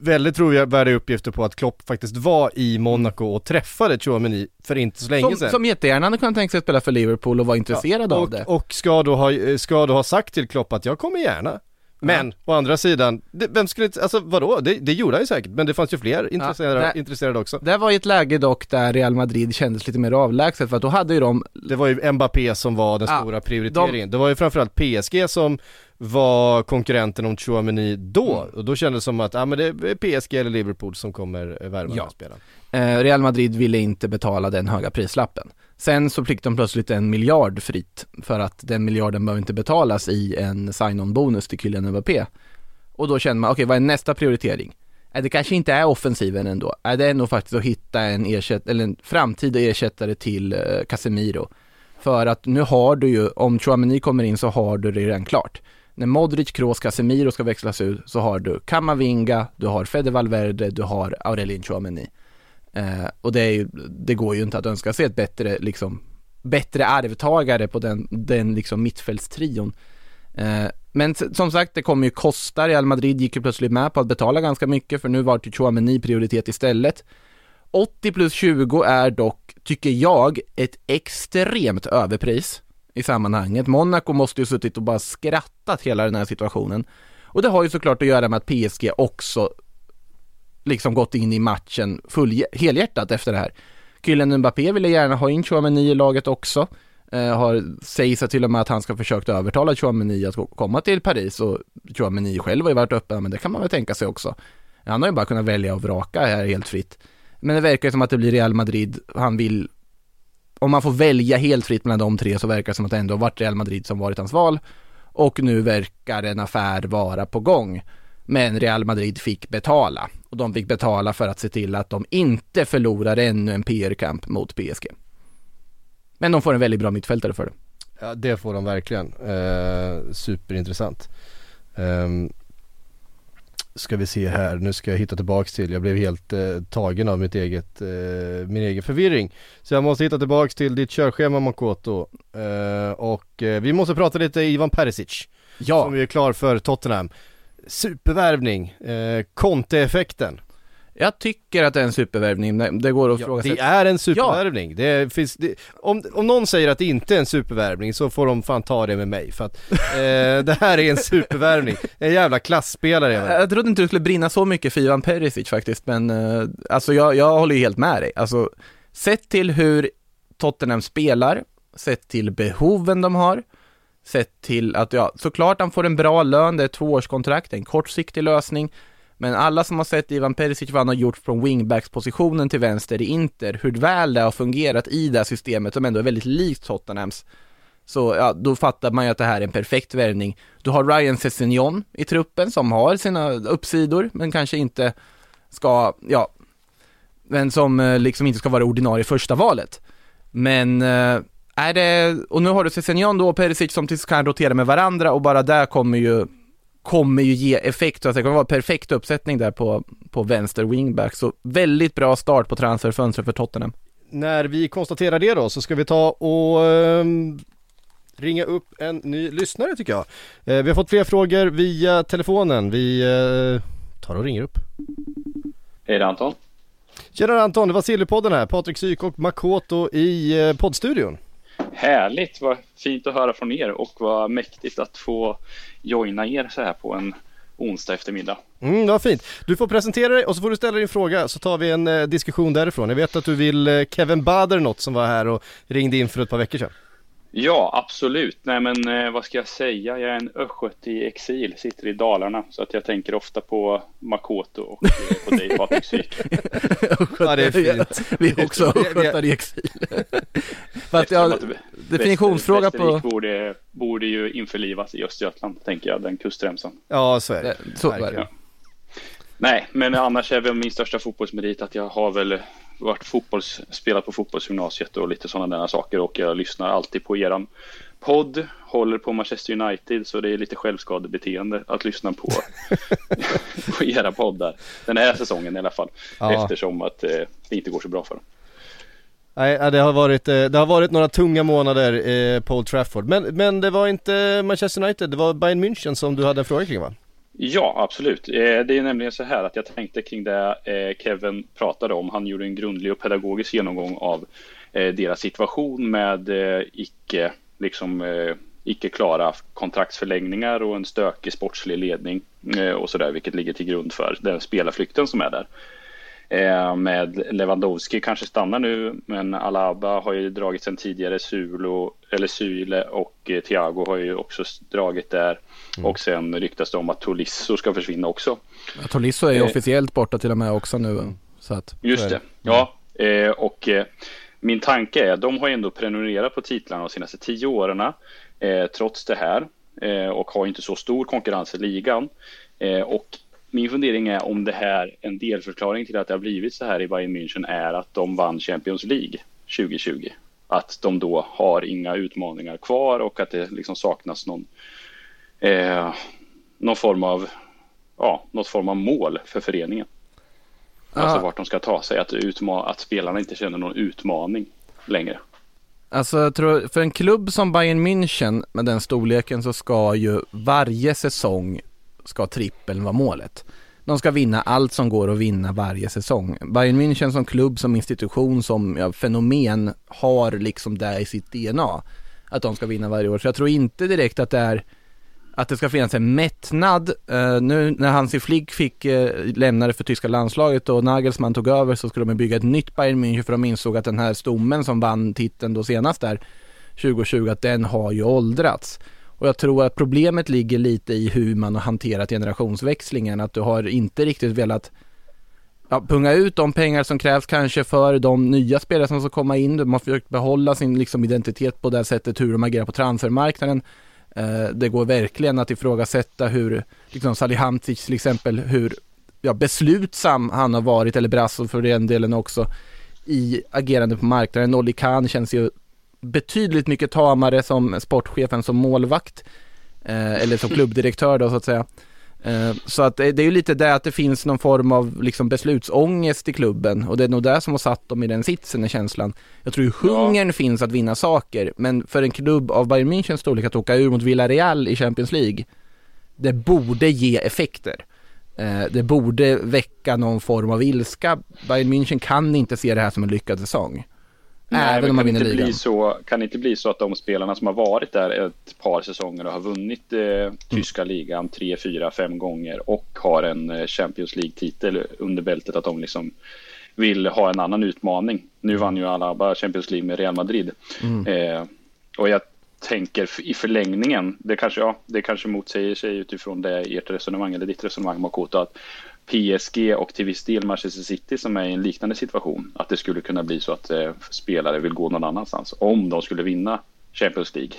Väldigt trovärdiga uppgifter på att Klopp faktiskt var i Monaco och träffade Chouameni för inte så länge Som, sedan. som jättegärna hade kunnat tänka sig att spela för Liverpool och var intresserad av och, det. och ska då, ha, ska då ha sagt till Klopp att jag kommer gärna. Men å andra sidan, det, vem skulle inte, alltså vadå? Det, det gjorde han ju säkert, men det fanns ju fler intresserade, det- intresserade också. Det var i ett läge dock där Real Madrid kändes lite mer avlägset för att då hade ju de Det var ju Mbappé som var den Ja, stora prioriteringen. Det var ju framförallt PSG som var konkurrenten om Chouameni då. Mm. Och då kändes det som att, ja men det är PSG eller Liverpool som kommer värva Ja. den spelaren. Eh, Real Madrid ville inte betala den höga prislappen. Sen så fick de plötsligt en miljard fritt för att den miljarden behöver inte betalas i en sign-on bonus till Kylian Mbappé. Och då känner man, okej vad är nästa prioritering? Eh, det kanske inte är offensiven ändå. Eh, det är nog faktiskt att hitta en, ersätt, eller en framtida ersättare till eh, Casemiro. För att nu har du ju, om Chouameni kommer in så har du det redan klart. När Modric, Kroos, Casemiro ska växlas ut så har du Kamavinga, du har Fede Valverde, du har Aurelien Chouameni. Eh, och det, är ju, det går ju inte att önska sig ett bättre, liksom, bättre arvtagare på den, den liksom mittfältstrion. Eh, men som sagt, det kommer ju kosta. Real Madrid gick ju plötsligt med på att betala ganska mycket för nu var det Chouameni prioritet istället. 80 plus 20 är dock, tycker jag, ett extremt överpris i sammanhanget. Monaco måste ju suttit och bara skrattat hela den här situationen. Och det har ju såklart att göra med att PSG också liksom gått in i matchen full, helhjärtat efter det här. Kylian Mbappé ville gärna ha in Chouameni i laget också. Eh, har, sägs till och med att han ska försökt övertala Chouameni att komma till Paris och Chouameni själv har ju varit öppen, men det kan man väl tänka sig också. Han har ju bara kunnat välja och vraka här helt fritt. Men det verkar ju som att det blir Real Madrid, han vill om man får välja helt fritt mellan de tre så verkar det som att det ändå har varit Real Madrid som varit hans val. Och nu verkar en affär vara på gång. Men Real Madrid fick betala. Och de fick betala för att se till att de inte förlorar ännu en PR-kamp mot PSG. Men de får en väldigt bra mittfältare för det. Ja det får de verkligen. Eh, superintressant. Ehm, ska vi se här, nu ska jag hitta tillbaks till, jag blev helt eh, tagen av mitt eget, eh, min egen förvirring. Så jag måste hitta tillbaks till ditt körschema Makoto. Eh, och eh, vi måste prata lite Ivan Perisic. Ja. Som ju är klar för Tottenham. Supervärvning, eh, Conte-effekten. Jag tycker att det är en supervärvning, det går att Ja, fråga det är en supervärvning. Det finns, det, om, om någon säger att det inte är en supervärvning så får de fan ta det med mig för att eh, det här är en supervärvning. En jävla klassspelare det. Jag trodde inte du skulle brinna så mycket för Ivan Perisic faktiskt, men eh, alltså jag, jag håller ju helt med dig. Alltså, sett till hur Tottenham spelar, sett till behoven de har, sett till att, ja, såklart han får en bra lön, det är ett tvåårskontrakt, en kortsiktig lösning, men alla som har sett Ivan Perisic, vad han har gjort från wingbacks-positionen till vänster i Inter, hur väl det har fungerat i det här systemet, som ändå är väldigt likt Tottenhams, så ja, då fattar man ju att det här är en perfekt värvning. Du har Ryan Sessegnon i truppen som har sina uppsidor, men kanske inte ska, ja, men som eh, liksom inte ska vara ordinarie första valet. Men eh, är det, och nu har du Sessegnon då och Perisic som tills kan rotera med varandra och bara där kommer ju kommer ju ge effekt, så att det kommer vara perfekt uppsättning där på, på vänster wingback, så väldigt bra start på transferfönstret för Tottenham. När vi konstaterar det då så ska vi ta och ehm, ringa upp en ny lyssnare tycker jag. Eh, vi har fått fler frågor via telefonen. Vi eh, tar och ringer upp. Hej det är Anton. Tjena Anton, det var Sillypodden här. Patrik Syk och Makoto i eh, poddstudion. Härligt, vad fint att höra från er och vad mäktigt att få joina er så här på en onsdag eftermiddag. Mm, det var fint. Du får presentera dig och så får du ställa din fråga så tar vi en eh, diskussion därifrån. Jag vet att du vill eh, Kevin Bader något som var här och ringde in för ett par veckor sedan. Ja, absolut. Nej, men eh, vad ska jag säga? Jag är en östgöte i exil, sitter i Dalarna, så att jag tänker ofta på Makoto och eh, på dig Patrik Syk. Ja, det är fint. Vi är också östgötar i exil. Ja, att definitionsfråga på... Västervik borde, borde ju införlivas i Östergötland, tänker jag, den kustremsan. Ja, så är det. Så är det. Verkligen. Nej, men annars är väl min största fotbollsmerit att jag har väl varit fotbolls, spelat på fotbollsgymnasiet och lite sådana där saker och jag lyssnar alltid på eran podd, håller på Manchester United så det är lite självskadebeteende att lyssna på, på era poddar. Den här säsongen i alla fall, Ja. eftersom att eh, det inte går så bra för dem. Nej, det har varit, eh, det har varit några tunga månader eh, på Old Trafford. Men, men det var inte Manchester United, det var Bayern München som du hade en fråga kring va? Ja, absolut. Eh, det är nämligen så här att jag tänkte kring det eh, Kevin pratade om. Han gjorde en grundlig och pedagogisk genomgång av eh, deras situation med icke, liksom, icke klara kontraktsförlängningar och en stökig sportslig ledning och så där, vilket ligger till grund för den spelarflykten som är där. Med Lewandowski kanske stannar nu, men Alaba har ju dragit sen tidigare, Sulo, eller Syle och Thiago har ju också dragit där. Och sen ryktas det om att Tolisso ska försvinna också. Ja, Tolisso är ju Eh. officiellt borta till och med också nu. Så att, Just det, ja. Eh, och eh, min tanke är, de har ju ändå prenumererat på titlarna de senaste tio åren eh, trots det här eh, och har inte så stor konkurrens i ligan. Eh, och min fundering är om det här, en delförklaring till att det har blivit så här i Bayern München är att de vann Champions League 2020. Att de då har inga utmaningar kvar och att det liksom saknas någon, eh, någon form av ja, något form av mål för föreningen. Alltså Ja. vart de ska ta sig, att, utma- att spelarna inte känner någon utmaning längre. Alltså jag tror, för en klubb som Bayern München med den storleken så ska ju varje säsong ska trippeln vara målet. De ska vinna allt som går att vinna varje säsong. Bayern München som klubb, som institution, som ja, fenomen har liksom det i sitt DNA. Att de ska vinna varje år. Så jag tror inte direkt att det är att det ska finnas en mättnad. Uh, nu när Hansi Flick fick eh, uh, lämnade för tyska landslaget och Nagelsmann tog över så skulle de bygga ett nytt Bayern München för de insåg att den här stommen som vann titeln då senast där 2020 att den har ju åldrats. Och jag tror att problemet ligger lite i hur man har hanterat generationsväxlingen, att du har inte riktigt velat ja, punga ut de pengar som krävs kanske för de nya spelare som ska komma in. De har försökt behålla sin liksom, identitet på det sättet hur de agerar på transfermarknaden. Eh, det går verkligen att ifrågasätta hur, liksom Salihamidzic till exempel, hur ja, beslutsam han har varit, eller Brasso för den delen också, i agerande på marknaden. Olli Kahn känns ju betydligt mycket tamare som sportchef än som målvakt. Eh, eller som klubbdirektör då så att säga. Eh, Så att det är ju lite det att det finns någon form av liksom beslutsångest i klubben och det är nog det som har satt dem i den sitsen, är känslan. Jag tror ju hungern finns att vinna saker, men för en klubb av Bayern Münchens storlek att åka ur mot Villarreal i Champions League, det borde ge effekter. Eh, Det borde väcka någon form av ilska. Bayern München kan inte se det här som en lyckad säsong. Nej, Även om man vinner ligan. Så, kan det inte bli så att de spelarna som har varit där ett par säsonger och har vunnit eh, tyska ligan tre, fyra, fem gånger och har en eh, Champions League-titel under bältet att de liksom vill ha en annan utmaning. Nu vann ju Alaba Champions League med Real Madrid. Eh, och jag tänker i förlängningen, det kanske, ja, det kanske motsäger sig utifrån det ert resonemang eller ditt resonemang Makoto, att PSG och till viss del Manchester City som är i en liknande situation, att det skulle kunna bli så att eh, spelare vill gå någon annanstans om de skulle vinna Champions League.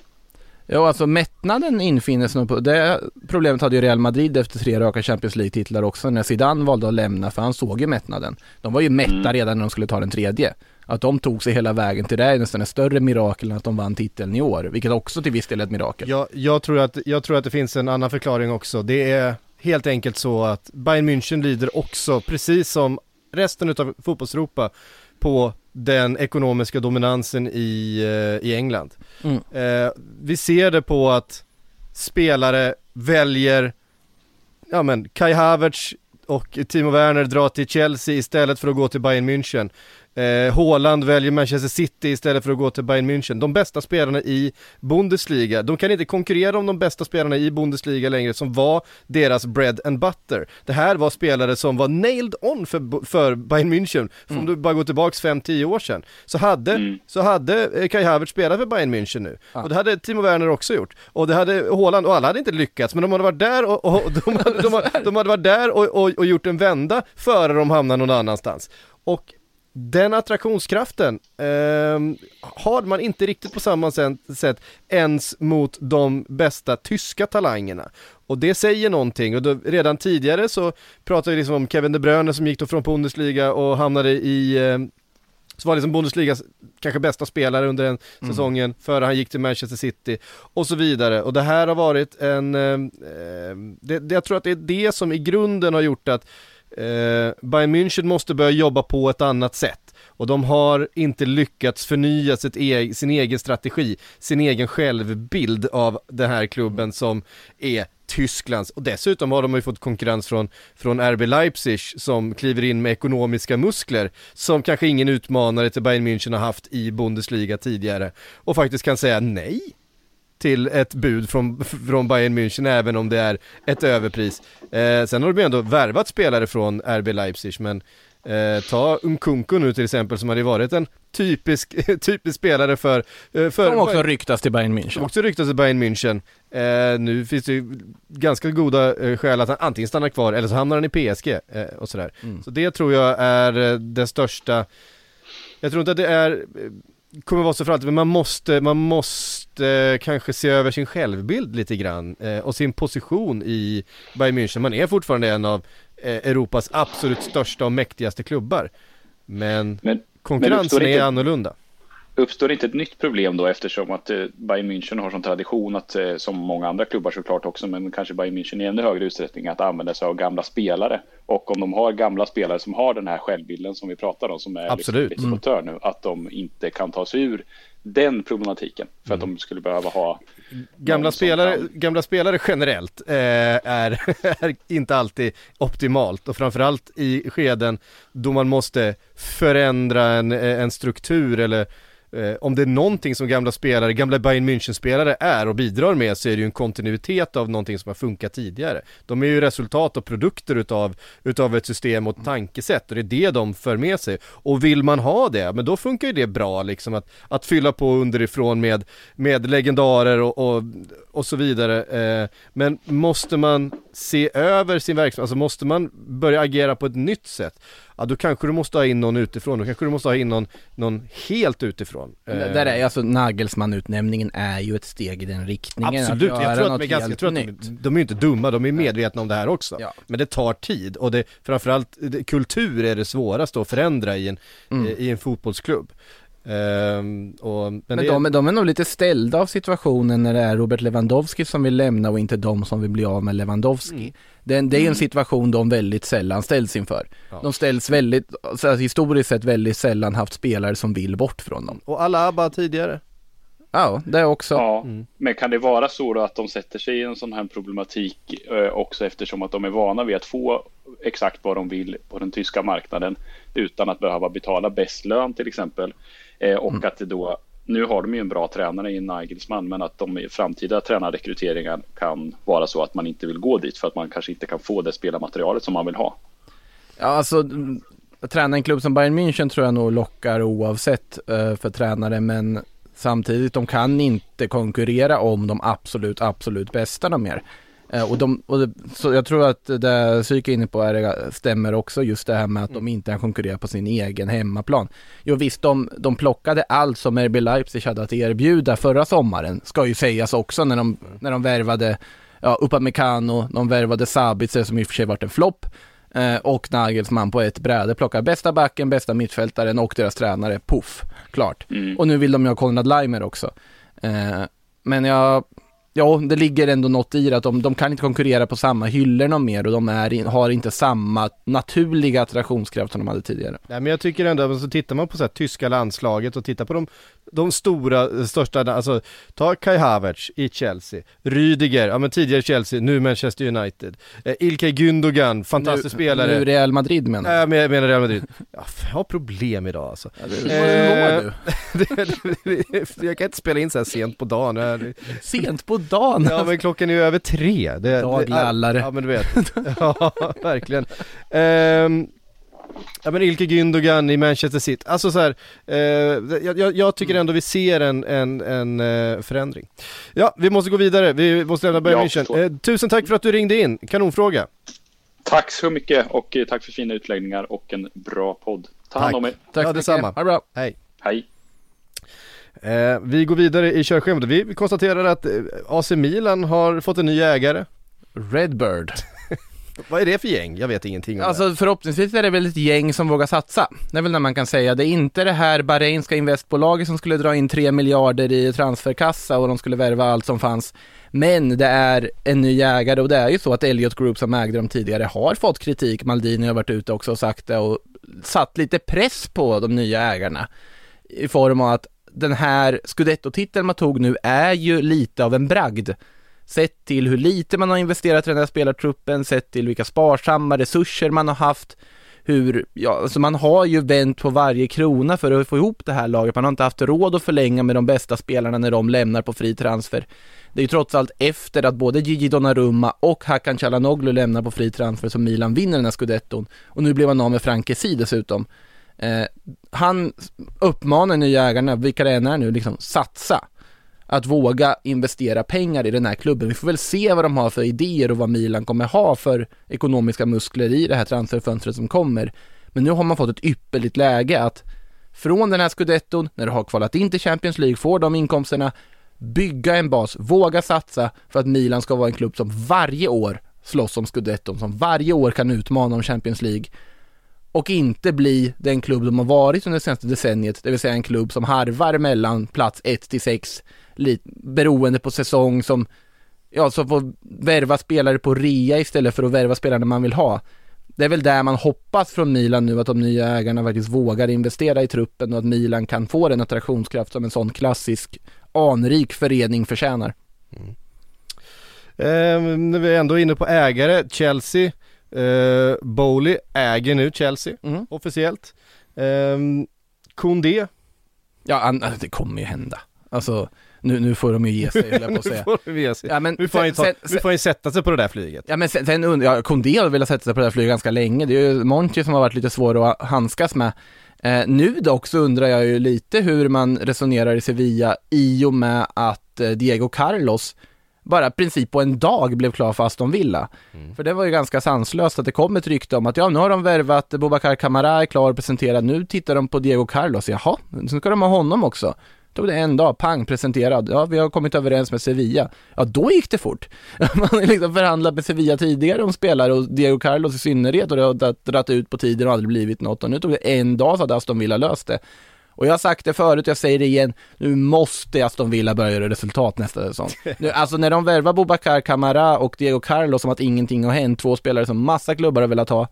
Ja, alltså mättnaden infinner sig nog på, det problemet hade ju Real Madrid efter tre raka Champions League-titlar också när Zidane valde att lämna, för han såg ju mättnaden. De var ju mätta Mm. redan när de skulle ta den tredje. Att de tog sig hela vägen till det är nästan ett större mirakel än att de vann titeln i år, vilket också till viss del är ett mirakel. Jag, jag, tror att, jag tror att det finns en annan förklaring också. Det är helt enkelt så att Bayern München lider också, precis som resten av fotbollseuropa, på den ekonomiska dominansen i, eh, i England. Mm. Eh, vi ser det på att spelare väljer, ja men Kai Havertz och Timo Werner drar till Chelsea istället för att gå till Bayern München. Eh, Haaland väljer Manchester City istället för att gå till Bayern München. De bästa spelarna i Bundesliga, de kan inte konkurrera om de bästa spelarna i Bundesliga längre som var deras bread and butter. Det här var spelare som var nailed on för, för Bayern München, om du bara går tillbaks 5-10 år sedan. Så hade, så hade eh, Kai Havertz spelat för Bayern München nu. Och det hade Timo Werner också gjort. Och det hade Haaland, och alla hade inte lyckats, men de hade varit där och, och de, hade, de, hade, de hade varit där och, och, och gjort en vända före de hamnar någon annanstans. Och den attraktionskraften ehm, har man inte riktigt på samma sätt, ens mot de bästa tyska talangerna. Och det säger någonting och då, redan tidigare så pratade vi liksom om Kevin De Bruyne som gick då från Bundesliga och hamnade i eh, så var liksom Bundesligas kanske bästa spelare under den säsongen före han gick till Manchester City och så vidare. Och det här har varit en, eh, eh, det, det, jag tror att det är det som i grunden har gjort att eh, Bayern München måste börja jobba på ett annat sätt. Och de har inte lyckats förnya sitt e sin egen strategi, sin egen självbild av den här klubben som är Tysklands. Och dessutom har de ju fått konkurrens från, från RB Leipzig som kliver in med ekonomiska muskler som kanske ingen utmanare till Bayern München har haft i Bundesliga tidigare. Och faktiskt kan säga nej till ett bud från, från Bayern München även om det är ett överpris. Eh, sen har de ju ändå värvat spelare från RB Leipzig men eh, ta Nkunku nu till exempel som hade varit en typisk, typisk spelare för, eh, för Som också ryktas till Bayern München. som också ryktas till Bayern München. Eh, nu finns det ju ganska goda eh, skäl att han antingen stannar kvar eller så hamnar han i PSG eh, och sådär. Mm. Så det tror jag är eh, det största, jag tror inte att det är, kommer vara så för alltid, men man måste, man måste kanske se över sin självbild lite grann eh, och sin position i Bayern München. Man är fortfarande en av eh, Europas absolut största och mäktigaste klubbar. Men, Men, konkurrensen uppstår är inte- annorlunda. Uppstår inte ett nytt problem då eftersom att eh, Bayern München har som tradition att, eh, som många andra klubbar såklart också, men kanske Bayern München i ännu högre utsträckning, att använda sig av gamla spelare. Och om de har gamla spelare som har den här självbilden som vi pratar om, som är Absolut. liksom lite på tör nu, att de inte kan ta sig ur den problematiken för att de skulle behöva ha Gamla spelare, kan- gamla spelare generellt eh, är, är inte alltid optimalt och framförallt i skeden då man måste förändra en, en struktur eller eh, om det är någonting som gamla spelare, gamla Bayern München-spelare är och bidrar med så är det ju en kontinuitet av någonting som har funkat tidigare. De är ju resultat och produkter utav, utav ett system och ett tankesätt och det är det de för med sig. Och vill man ha det, men då funkar ju det bra liksom att, att fylla på underifrån med, med legendarer och, och, och så vidare. Eh, men måste man se över sin verksamhet, alltså måste man börja agera på ett nytt sätt, ja då kanske du måste ha in någon utifrån, då kanske du måste ha in någon, någon helt utifrån. Eh, Där är alltså Nagelsmann-utnämningen är ju ett steg i den riktningen. Absolut, jag tror att, de är ganska, jag tror att de, de är ju inte dumma, de är medvetna om det här också. Ja. Men det tar tid och det, framförallt det, kultur är det svåraste att förändra i en, Mm. eh, i en fotbollsklubb. Ehm, och, men Men det, de, de är nog lite ställda av situationen när det är Robert Lewandowski som vill lämna och inte de som vill bli av med Lewandowski. Mm. Det, det är en situation de väldigt sällan ställs inför. Ja. De ställs väldigt, så att historiskt sett väldigt sällan haft spelare som vill bort från dem. och Alaba tidigare. Ja, det också. Ja, Mm. men kan det vara så då att de sätter sig i en sån här problematik eh, också eftersom att de är vana vid att få exakt vad de vill på den tyska marknaden utan att behöva betala bäst lön till exempel. Eh, och Mm. att det då, nu har de ju en bra tränare i Nagelsmann, men att de i framtida tränarrekryteringar kan vara så att man inte vill gå dit för att man kanske inte kan få det spelarmaterialet som man vill ha. Ja, alltså att träna en klubb som Bayern München tror jag nog lockar oavsett uh, för tränare men samtidigt de kan inte konkurrera om de absolut, absolut bästa de mer. Eh, och de, och det, så jag tror att det Psyke är inne på är, stämmer också just det här med att de inte kan konkurrera på sin egen hemmaplan. Jo visst, de, de plockade allt som RB Leipzig hade att erbjuda förra sommaren, ska ju sägas också när de, när de värvade ja, Upamecano, de värvade Sabitzer som i och för sig varit en flopp eh, och Nagelsmann på ett bräde plockar bästa backen, bästa mittfältaren och deras tränare, puff, klart. Mm. Och nu vill de ju ha Konrad Leimer också. Eh, men jag, ja, det ligger ändå något i det att de, de kan inte konkurrera på samma hyllor någon mer och de är, har inte samma naturliga attraktionskraft som de hade tidigare. Nej men jag tycker ändå, så tittar man på så här, tyska landslaget och tittar på de, de stora, eh, största, alltså ta Kai Havertz i Chelsea, Rydiger, ja men tidigare Chelsea, nu Manchester United, eh, Ilkay Gündogan, fantastisk nu, spelare. Nu Real Madrid menar Nej jag. men jag menar Real Madrid. Ja, fan, jag har problem idag alltså. Hur Eh, mår du? jag kan inte spela in så här sent på dagen. Sent på dagen. Ja men klockan är ju över tre. Det, Daglallare. Ja men du vet. Ja, verkligen. Ehm, ja men Ilke Gündogan i Manchester City, alltså så här, eh, jag, jag, tycker ändå vi ser en, en, en eh, förändring. Ja, vi måste gå vidare, vi måste lämna Bayern München. Eh, tusen tack för att du ringde in, kanonfråga. Tack så mycket och eh, tack för fina utläggningar och en bra podd. Ta hand Tack. om er. Tack Ja, så mycket. detsamma. Ha det bra. Hej. Hej. Eh, vi går vidare i körschemat, vi vi konstaterar att eh, AC Milan har fått en ny ägare. Redbird. Vad är det för gäng? Jag vet ingenting om det. Alltså förhoppningsvis är det väl ett gäng som vågar satsa. Det är väl när man kan säga. Det är inte det här Bahrainska investbolaget som skulle dra in 3 miljarder i transferkassa och de skulle värva allt som fanns. Men det är en ny ägare och det är ju så att Elliot Group som ägde dem tidigare har fått kritik. Maldini har varit ute också och sagt det och satt lite press på de nya ägarna. I form av att den här scudetto-titeln man tog nu är ju lite av en bragd. Sett till hur lite man har investerat i den här spelartruppen, sett till vilka sparsamma resurser man har haft, hur, ja, alltså man har ju vänt på varje krona för att få ihop det här laget. Man har inte haft råd att förlänga med de bästa spelarna när de lämnar på fri transfer. Det är ju trots allt efter att både Gigi Donnarumma och Hakan Calhanoglu lämnar på fri transfer som Milan vinner den här scudetton. Och nu blev han av med Frank Kessie dessutom. Eh, han uppmanar nya ägarna, vilka det än är nu, liksom satsa. Att våga investera pengar i den här klubben. Vi får väl se vad de har för idéer och vad Milan kommer ha för ekonomiska muskler i det här transferfönstret som kommer. Men nu har man fått ett ypperligt läge att från den här scudetton, när du har kvalat in till Champions League, får de inkomsterna, bygga en bas, våga satsa för att Milan ska vara en klubb som varje år slåss om scudetton, som varje år kan utmana om Champions League och inte bli den klubb de har varit under det senaste decenniet, det vill säga en klubb som harvar mellan plats 1 till 6, lite beroende på säsong som, ja, som får värva spelare på rea istället för att värva spelarna man vill ha. Det är väl där man hoppas från Milan nu, att de nya ägarna faktiskt vågar investera i truppen och att Milan kan få den attraktionskraft som en sån klassisk anrik förening förtjänar. Eh, när vi är ändå inne på ägare, Chelsea, eh, Bowley äger nu Chelsea Mm. officiellt. Eh, Koundé, Ja, det kommer ju hända. Alltså, nu, nu får de ju ge sig, höll jag på att nu säga. får vi ge sig. Ja, men nu får han ju sen- ta, sen- nu får han ju sätta sig på det där flyget. Ja men sen, sen undrar jag, Kondé har velat sätta sig på det här flyget ganska länge. Det är ju Monchi som har varit lite svår att handskas med. Eh, nu dock så undrar jag ju lite hur man resonerar i Sevilla i och med att eh, Diego Carlos bara i princip på en dag blev klar för Aston Villa. För det var ju ganska sanslöst att det kom ett rykte om att ja, nu har de värvat Boubacar Kamara är klar och presenterad. Nu tittar de på Diego Carlos. Jaha, nu ska de ha honom också. Tog det en dag, pang, presenterad. Ja, vi har kommit överens med Sevilla. Ja, då gick det fort. Man har liksom förhandlat med Sevilla tidigare om spelare och Diego Carlos i synnerhet och det har dragit ut på tiden och aldrig blivit något. Och nu tog det en dag så hade Aston Villa löst det. Och jag har sagt det förut, jag säger det igen, nu måste Aston Villa börja göra resultat nästa säsong. Nu, alltså när de värvar Boubacar Camara och Diego Carlos som att ingenting har hänt, två spelare som massa klubbar har velat ha.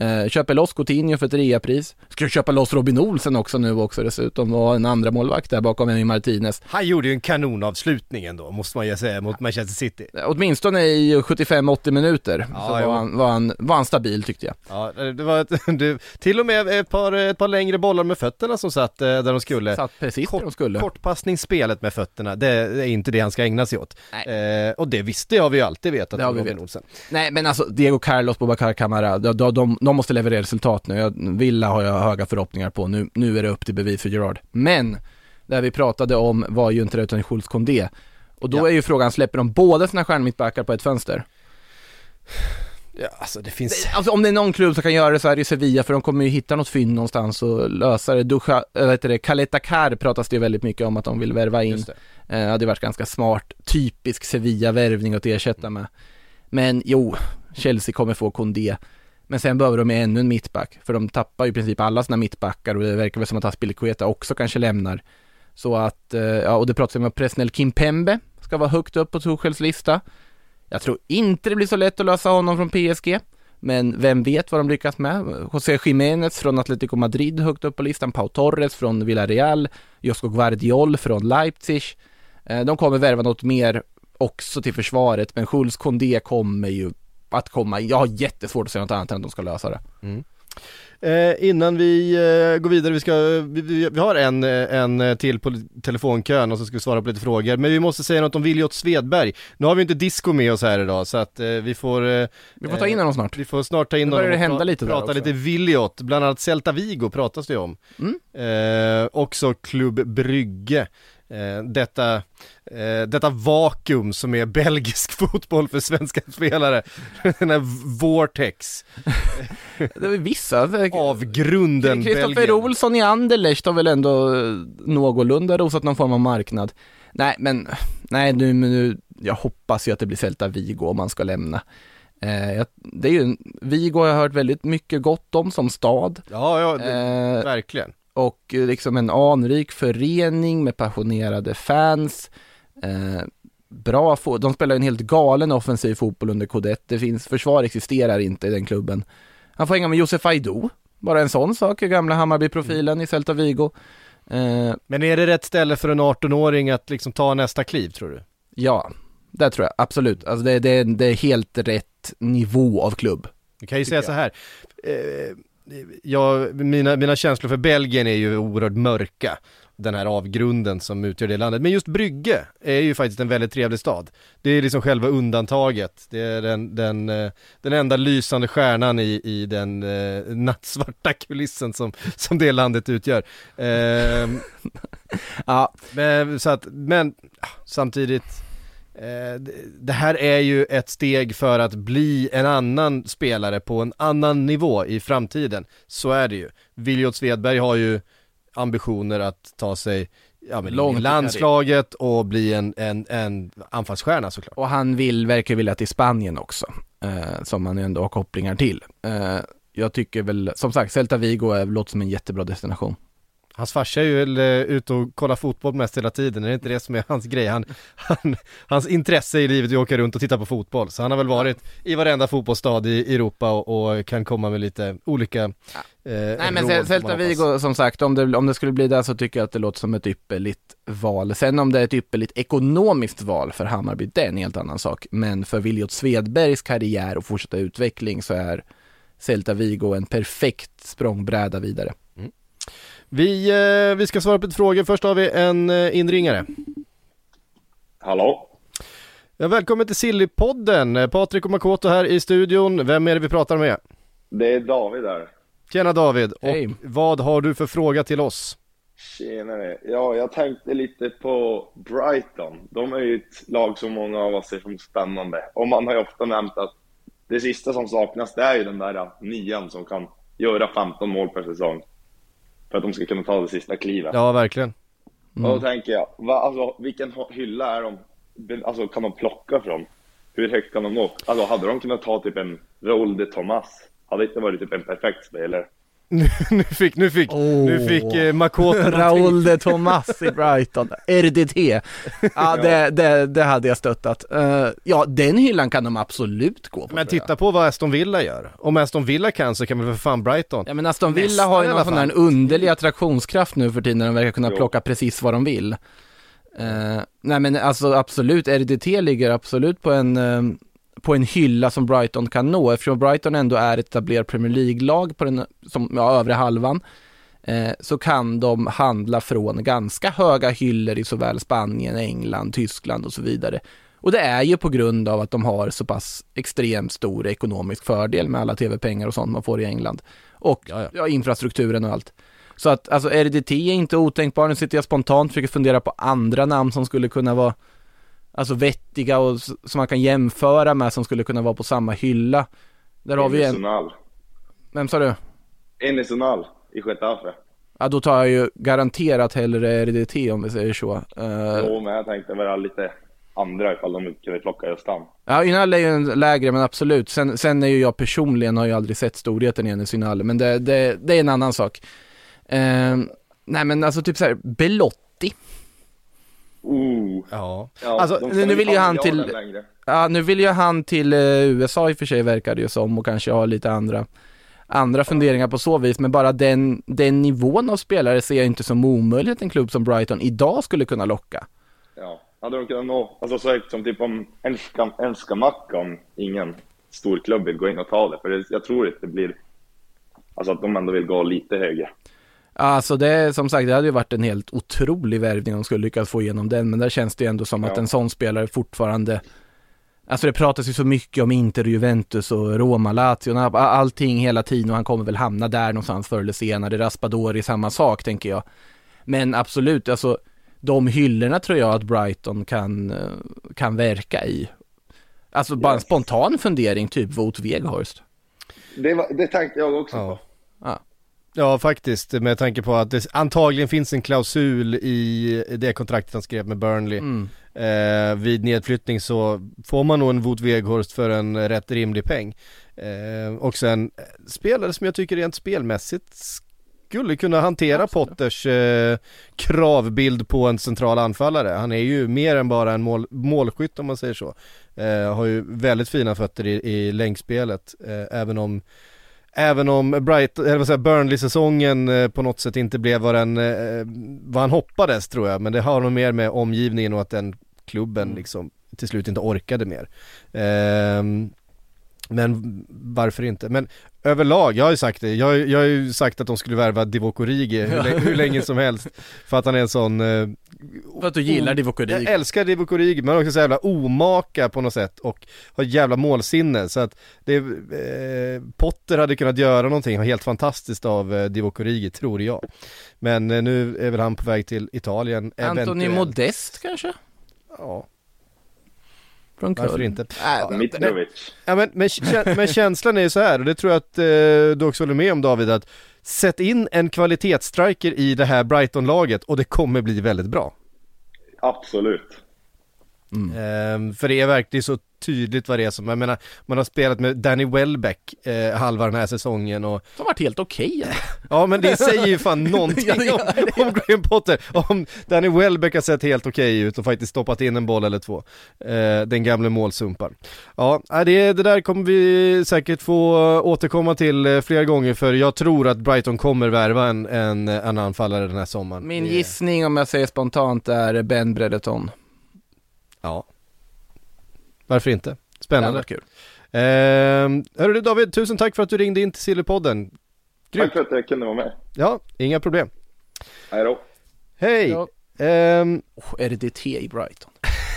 Eh, köper loss Coutinho för ett reapris. Ska köpa loss Robin Olsen också nu också dessutom och en andra målvakt där bakom Emi Martinez. Han gjorde ju en kanonavslutning ändå, måste man ju säga, mot Manchester City. Åtminstone i 75-80 minuter Ja, så var han, var, han, var han stabil tyckte jag. Ja, det var ett, du, till och med ett par, ett par längre bollar med fötterna som satt eh, där de skulle. Satt precis där de skulle. Kortpassningsspelet med fötterna, det, är inte det han ska ägna sig åt. Eh, och det visste jag vi ju alltid vetat Det har vi Robin vetat. Olsen. Nej men alltså Diego Carlos, Boubacar Camara, de, de, de, de måste leverera resultat nu. Jag, Villa har jag höga förhoppningar på. Nu, nu är det upp till bevis för Gerard. Men, det vi pratade om var ju inte det utan Jules Condé. Och då Ja. är ju frågan, släpper de båda sina stjärnmittbackar på ett fönster? Ja, alltså det finns... Alltså om det är någon klubb som kan göra det så är det ju Sevilla, för de kommer ju hitta något fynd någonstans och lösa det. Ducha, äh, vad heter det, Caleta Car pratas det ju väldigt mycket om att de vill värva in. Just det. Eh, det hade varit ganska smart, typisk Sevilla-värvning att ersätta med. Men jo, Chelsea kommer få Kondé. Men sen behöver de ännu en mittback, för de tappar ju i princip alla sina mittbackar och det verkar väl som att Aspilicueta också kanske lämnar. Så att, eh, ja och det pratas om att Presnel Kimpembe ska vara högt upp på Tuchels lista. Jag tror inte det blir så lätt att lösa honom från PSG. Men vem vet vad de lyckas med? José Jiménez från Atletico Madrid högt upp på listan, Pau Torres från Villarreal, Josko Guardiol från Leipzig. Eh, de kommer värva något mer också till försvaret, men Schultz Kondé kommer ju att komma. Jag har jättesvårt att säga något annat än att de ska lösa det. Eh, innan vi eh, går vidare, vi, ska, vi, vi, har en, eh, en till på telefonkön och så ska vi svara på lite frågor. Men vi måste säga något om Viljot Svedberg. Nu har vi inte Disco med oss här idag så att eh, vi får eh, Vi får ta in honom snart. Vi får snart ta in honom det och hända pra- lite prata lite Viljot, bland annat Celta Vigo pratas det om. Mm. Eh, också Klubb Brygge. Eh, detta, eh, detta vakuum som är belgisk fotboll för svenska spelare. Den här vortex. Det är vissa. Avgrunden Kristoffer. Olsson i Anderlecht har väl ändå eh, någorlunda rosat någon form av marknad. Nej, men nej nu, nu, jag hoppas ju att det blir Celta Vigo om man ska lämna. Eh, det är ju, Vigo har jag hört väldigt mycket gott om som stad. Ja, ja, det, Eh, verkligen. och eh, liksom en anrik förening med passionerade fans. Eh, bra fo- de spelar en helt galen offensiv fotboll under Kodett. Det finns, försvar existerar inte i den klubben. Han får hänga med Josef Aidoo. Bara en sån sak, gamla Hammarby-profilen i Celta Vigo. Eh, Men är det rätt ställe för en 18-åring att liksom ta nästa kliv tror du? ja, det tror jag absolut. Alltså det, det, det är helt rätt nivå av klubb. Vi kan ju säga jag. så här. Eh, ja, mina, mina känslor för Belgien är ju oerhört mörka. Den här avgrunden som utgör det landet. Men just Brygge är ju faktiskt en väldigt trevlig stad. Det är liksom själva undantaget. Det är den, den, eh, den enda lysande stjärnan i, i den eh, nattsvarta kulissen som, som det landet utgör. Eh, Ja, men, så att, men ah, samtidigt, eh, det- det här är ju ett steg för att bli en annan spelare på en annan nivå i framtiden. Så är det ju. Viljot Svedberg har ju ambitioner att ta sig ja, men Långt i landslaget och bli en, en, en anfallsstjärna såklart. och han vill, verkar vilja till Spanien också. Eh, som han ju ändå har kopplingar till. Eh, jag tycker väl, som sagt, Celta Vigo är, låter som en jättebra destination. Hans farsa är ju eh, ute och kollar fotboll mest hela tiden, är det inte det som är hans grej? Han, han, hans intresse i livet är att åka runt och titta på fotboll, så han har väl varit i varenda fotbollsstad i Europa och, och kan komma med lite olika eh, Nej men Celta. Vigo som sagt, om det, om det skulle bli det så tycker jag att det låter som ett ypperligt val. Sen om det är ett ypperligt ekonomiskt val för Hammarby, det är en helt annan sak. Men för Viljot Svedbergs karriär och fortsatta utveckling så är Celta Vigo en perfekt språngbräda vidare. Vi, eh, vi ska svara på lite frågor, först har vi en eh, inringare. Hallå? Ja, välkommen till Sillypodden, Eh, Patrik och Makoto här i studion, vem är det vi pratar med? Det är David där. Tjena David, och Hej. vad har du för fråga till oss? Tjenare. Ja, jag tänkte lite på Brighton. De är ju ett lag som många av oss ser som spännande. Och man har ju ofta nämnt att det sista som saknas, det är ju den där nian som kan göra 15 mål per säsong. För att de ska kunna ta det sista klivet. Ja, verkligen. Och då tänker jag, va, alltså, vilken hylla är de, alltså kan de plocka från? Hur högt kan de nå? Alltså hade de kunnat ta typ en Raoul de Thomas? Hade inte varit typ en perfekt spelare? Nu, nu fick, nu fick, nu fick eh, Makoto. Raúl de Tomas i Brighton, RDT. Ja, det, det, det hade jag stöttat. Eh, ja, den hyllan kan de absolut gå på. Men jag. titta på vad Aston Villa gör. Om Aston Villa kan så kan väl för fan Brighton. Ja men Aston Villa Nästan har ju någon sån här underlig attraktionskraft nu för tiden när de verkar kunna Jo. plocka precis vad de vill. Eh, nej men alltså absolut, RDT ligger absolut på en, eh, på en hylla som Brighton kan nå eftersom Brighton ändå är ett etablerat Premier League-lag på den som, ja, övre halvan. Eh, så kan de handla från ganska höga hyllor i såväl Spanien, England, Tyskland och så vidare. Och det är ju på grund av att de har så pass extremt stor ekonomisk fördel med alla tv-pengar och sånt man får i England. Och ja, infrastrukturen och allt. Så att alltså RDT är inte otänkbar. Nu sitter jag spontant och försöker fundera på andra namn som skulle kunna vara alltså vettiga och som man kan jämföra med som skulle kunna vara på samma hylla. Där har vi en, Sonal. vem sa du? En i Getafe. Ja då tar jag ju garanterat hellre RDT om vi säger så. Eh, Jo, men jag tänkte vara lite andra ifall de kunde plocka just han. Ja, Ynal är ju en lägre men absolut. Sen, sen är ju jag personligen, har ju aldrig sett storheten i Enes Ynal, men det, det, det är en annan sak. Eh, nej men alltså typ så här, Belotti. Ooh. Ja. Ja, Alltså, nu- vill ju han till-. Ja, nu vill ju han till eh, USA i och för sig verkar det ju som och kanske ha lite andra andra funderingar på så vis, men bara den, den nivån av spelare ser jag inte som omöjligt att en klubb som Brighton idag skulle kunna locka. Ja, hade de kunnat nå, alltså så som typ om en ska, en ska macka om ingen stor klubb vill gå in och ta det. För jag tror att det blir, alltså att de ändå vill gå lite högre. Alltså det, som sagt, det hade ju varit en helt otrolig värvning om de skulle lyckas få igenom den, men där känns det ju ändå som att Ja. en sån spelare fortfarande Alltså det pratas ju så mycket om Inter, Juventus och Roma, Lazio, allting hela tiden och han kommer väl hamna där någonstans förr eller senare. Raspadori, samma sak tänker jag. Men absolut, alltså de hyllorna tror jag att Brighton kan, eh, kan verka i. Alltså bara en spontan fundering, typ Wout Weghorst. Det, var, det tänkte jag också Ja. på. Ja, faktiskt, med tanke på att det antagligen finns en klausul i det kontraktet han skrev med Burnley. Mm. Eh, vid nedflyttning så får man nog en Wout Weghorst för en rätt rimlig peng. Eh, och sen eh, spelare som jag tycker rent spelmässigt skulle kunna hantera Absolut. Potters eh, kravbild på en central anfallare. Han är ju mer än bara en mål, målskytt om man säger så. Eh, har ju väldigt fina fötter i, i länkspelet, eh, även om Även om Bright, eller vad säger Burnley-säsongen eh, på något sätt inte blev vad, den, eh, vad han hoppades tror jag, men det har nog mer med omgivningen och att den klubben Mm. liksom till slut inte orkade mer. Men varför inte? Men överlag, jag har ju sagt det, jag, jag har ju sagt att de skulle värva Divock Origi hur, lä- hur länge som helst. För att han är en sån eh, För att du gillar Divock Origi. Jag älskar Divock Origi, men också så jävla omaka på något sätt och har jävla målsinne så att det, eh, Potter hade kunnat göra någonting helt fantastiskt av eh, Divock Origi, tror jag. Men eh, nu är väl han på väg till Italien Anthony eventuellt. Modest kanske? Ja, Från varför Köln. inte? Äh, Mitrovic. Ja men, men, men känslan är ju så här och det tror jag att eh, du också håller med om David att Sätt in en kvalitetsstriker i det här Brighton-laget och det kommer bli väldigt bra. Absolut. Ehm, för det är verkligen så tydligt vad det är som, jag menar, man har spelat med Danny Welbeck eh, halva den här säsongen och De har varit helt okej. Ja men det säger ju fan någonting om, om Graham Potter, om Danny Welbeck har sett helt okej ut och faktiskt stoppat in en boll eller två. Eh, den gamle målsumparen. Ja, det, det där kommer vi säkert få återkomma till eh, flera gånger för jag tror att Brighton kommer värva en, en, en anfallare den här sommaren. Min gissning om jag säger spontant är Ben Bredeton. Ja. Varför inte? Spännande. var kul. Ehm, hörru du David, tusen tack för att du ringde in till Sillypodden. Grymt. Tack för att jag kunde vara med. Ja, inga problem. Hej då. Hej! Ja. Ehm, Oh, RDT i Brighton.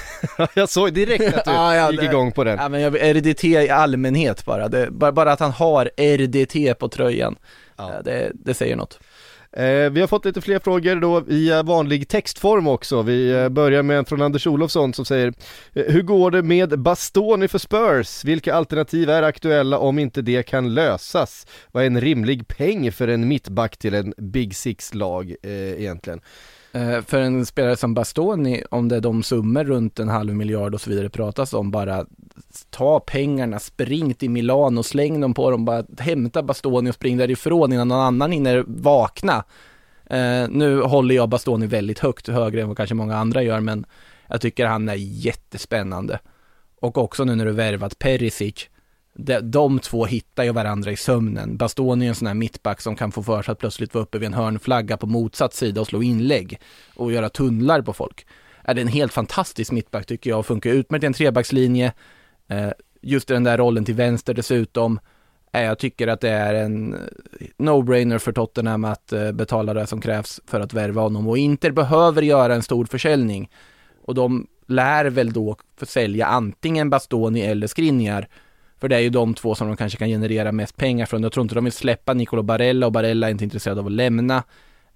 jag såg direkt att du Ja, ja, gick det- igång på den. Ja men jag, RDT i allmänhet bara. Det, bara. Bara att han har RDT på tröjan. Ja. Ja. Det, det säger något. Eh, vi har fått lite fler frågor då via eh, vanlig textform också. Vi eh, börjar med en från Anders Olofsson som säger eh, Hur går det med Bastoni för Spurs? Vilka alternativ är aktuella om inte det kan lösas? Vad är en rimlig peng för en mittback till en Big Six-lag eh, egentligen? Eh, för en spelare som Bastoni, om det är de summor runt en halv miljard och så vidare pratas om, bara ta pengarna, spring till Milano, släng dem på dem, bara hämta Bastoni och spring därifrån innan någon annan hinner vakna. Eh, nu håller jag Bastoni väldigt högt, högre än vad kanske många andra gör, men jag tycker han är jättespännande. Och också nu när du värvat Perisic, de, de två hittar ju varandra i sömnen. Bastoni är en sån här mittback som kan få för sig att plötsligt vara uppe vid en hörnflagga på motsatt sida och slå inlägg och göra tunnlar på folk. Är det en helt fantastisk mittback tycker jag och funkar utmärkt i en trebackslinje. Eh, just i den där rollen till vänster dessutom. Eh, jag tycker att det är en eh, no-brainer för Tottenham att betala det som krävs för att värva honom och Inter behöver göra en stor försäljning. Och de lär väl då försälja antingen Bastoni eller Skriniar för det är ju de två som de kanske kan generera mest pengar från. Jag tror inte de vill släppa Nicolo Barella och Barella är inte intresserad av att lämna.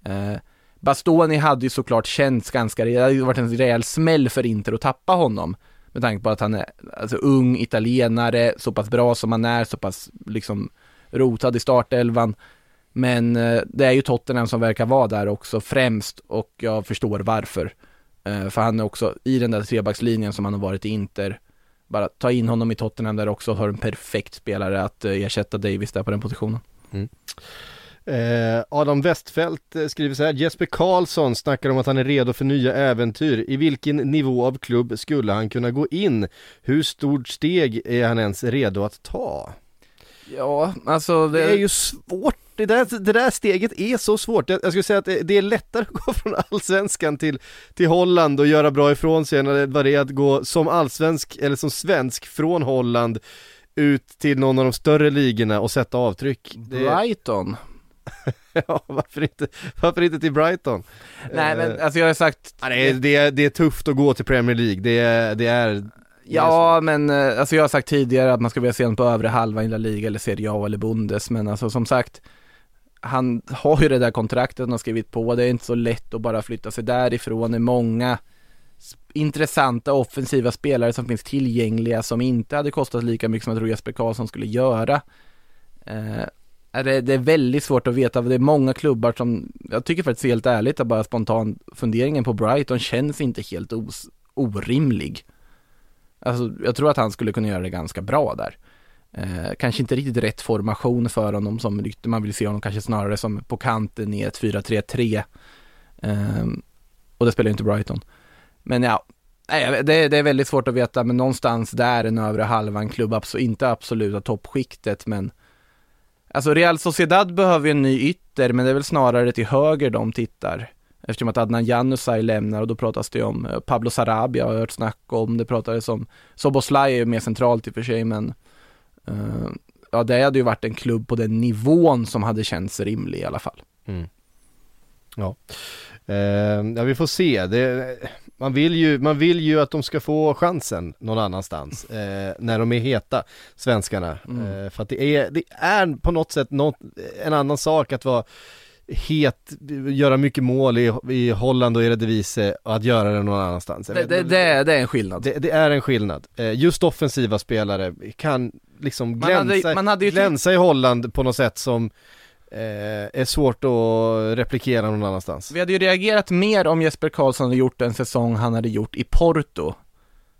Eh, Bastoni hade ju såklart känts ganska, det hade ju varit en rejäl smäll för Inter att tappa honom. Med tanke på att han är alltså, ung italienare, så pass bra som han är, så pass liksom rotad i startelvan. Men eh, det är ju Tottenham som verkar vara där också främst och jag förstår varför. Eh, för han är också i den där trebackslinjen som han har varit i Inter bara ta in honom i Tottenham där också och har en perfekt spelare att eh, ersätta Davis där på den positionen. Mm. Eh, Adam Westfält eh, skriver så här, Jesper Karlsson snackar om att han är redo för nya äventyr. I vilken nivå av klubb skulle han kunna gå in? Hur stort steg är han ens redo att ta? Ja, alltså det, det är ju svårt det där, det där steget är så svårt. Jag, skulle säga att det, det, är lättare att gå från allsvenskan till, till Holland och göra bra ifrån sig än vad det är att gå som allsvensk eller som svensk från Holland ut till någon av de större ligorna och sätta avtryck. Det... Brighton. ja, varför inte, varför inte till Brighton? Nej men alltså jag har sagt ja, det, är, det, är, det är tufft att gå till Premier League, det är, det är Ja, men eh, alltså jag har sagt tidigare att man ska vilja se honom på övre halvan i La Liga eller Serie A eller Bundes, men alltså som sagt han har ju det där kontraktet han har skrivit på, det är inte så lätt att bara flytta sig därifrån, det är många intressanta offensiva spelare som finns tillgängliga som inte hade kostat lika mycket som jag tror Jesper Karlsson skulle göra. Eh, det, det, är väldigt svårt att veta, det är många klubbar som, jag tycker faktiskt helt ärligt att bara spontan funderingen på Brighton känns inte helt os, orimlig. Alltså jag tror att han skulle kunna göra det ganska bra där. Eh, kanske inte riktigt rätt formation för honom som man vill se honom kanske snarare som på kanten i ett 4-3-3. Eh, och det spelar ju inte Brighton. Men ja, det, det, är väldigt svårt att veta, men någonstans där en övre halvan klubb, inte absoluta toppskiktet, men Alltså Real Sociedad behöver ju en ny ytter, men det är väl snarare till höger de tittar. Eftersom att Adnan Januzaj lämnar och då pratas det om eh, Pablo Sarabia har jag hört snack om, det pratades om Soboslaj är ju mer centralt i och för sig, men Uh, ja, det hade ju varit en klubb på den nivån som hade känts rimlig i alla fall. Mm. Ja. Uh, ja, vi får se. Det, man, vill ju, man vill ju att de ska få chansen någon annanstans uh, när de är heta, svenskarna. Mm. för att det är, det är på något sätt något, en annan sak att vara het, göra mycket mål i, i Holland och Eredivisie och att göra det någon annanstans. Det, det, det, är, det är en skillnad. Det, det, är en skillnad. Just offensiva spelare kan liksom glänsa, man hade, man hade glänsa i Holland på något sätt som eh, är svårt att replikera någon annanstans. Vi hade ju reagerat mer om Jesper Karlsson hade gjort en säsong han hade gjort i Porto.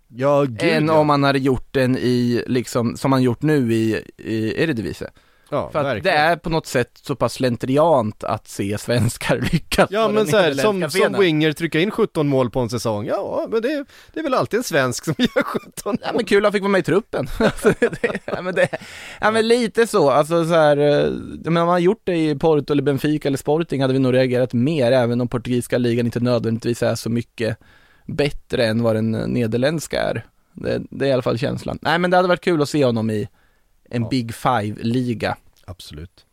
Ja, gud Än ja. om han hade gjort den i, liksom, som han gjort nu i, i Eredivisie. Ja, För att verkligen. det är på något sätt så pass slentriant att se svenskar lyckas Ja på men den så här, som, som scenen. winger trycka in 17 mål på en säsong, ja men det, det är väl alltid en svensk som gör 17 Ja men kul, han fick vara med i truppen. Alltså, det, ja, men det, ja men lite så, alltså så här, eh, men om man gjort det i Porto eller Benfica eller Sporting hade vi nog reagerat mer, även om portugisiska ligan inte nödvändigtvis är så mycket bättre än vad den nederländska är. Det, det är i alla fall känslan. Nej men det hade varit kul att se honom i en Big Five-liga. Absolut.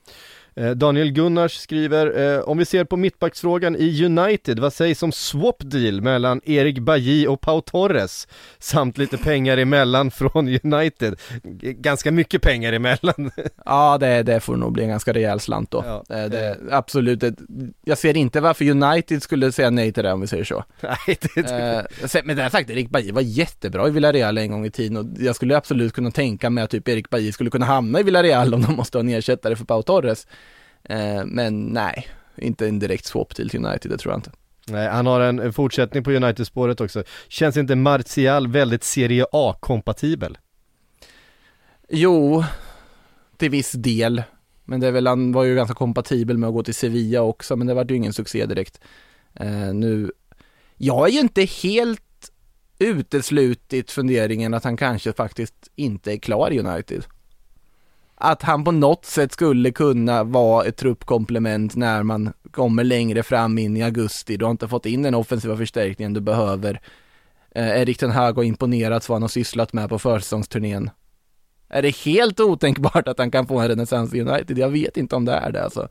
Eh, Daniel Gunnars skriver, eh, om vi ser på mittbacksfrågan i United, vad sägs om swap deal mellan Erik Bajy och Pau Torres? Samt lite pengar emellan från United. Ganska mycket pengar emellan. Ja, det, det får nog bli en ganska rejäl slant då. Ja. Det, det, absolut, det, jag ser inte varför United skulle säga nej till det om vi säger så. Nej, det, Eh, sen- men det har sagt, Erik Bajy var jättebra i Villarreal en gång i tiden och jag skulle absolut kunna tänka mig att typ Erik Bajy skulle kunna hamna i Villarreal om de måste ha en ersättare för Pau Torres. Eh, men nej, inte en direkt swap till United, det tror jag inte. Nej, han har en, fortsättning på United-spåret också. Känns inte Martial väldigt Serie A-kompatibel? Jo, till viss del. Men det är väl, han var ju ganska kompatibel med att gå till Sevilla också, men det var ju ingen succé direkt. Eh, nu, jag är ju inte helt uteslutit funderingen att han kanske faktiskt inte är klar i United. Att han på något sätt skulle kunna vara ett truppkomplement när man kommer längre fram in i augusti. Du har inte fått in den offensiva förstärkningen du behöver. Eh, Erik Ten Hag har imponerats vad han har sysslat med på försäsongsturnén. Är det helt otänkbart att han kan få en renässans i United? Jag vet inte om det är det alltså.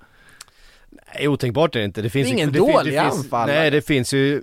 Nej, otänkbart är det inte. Det finns Det är ingen det, dålig finns, anfallare. Nej, det finns ju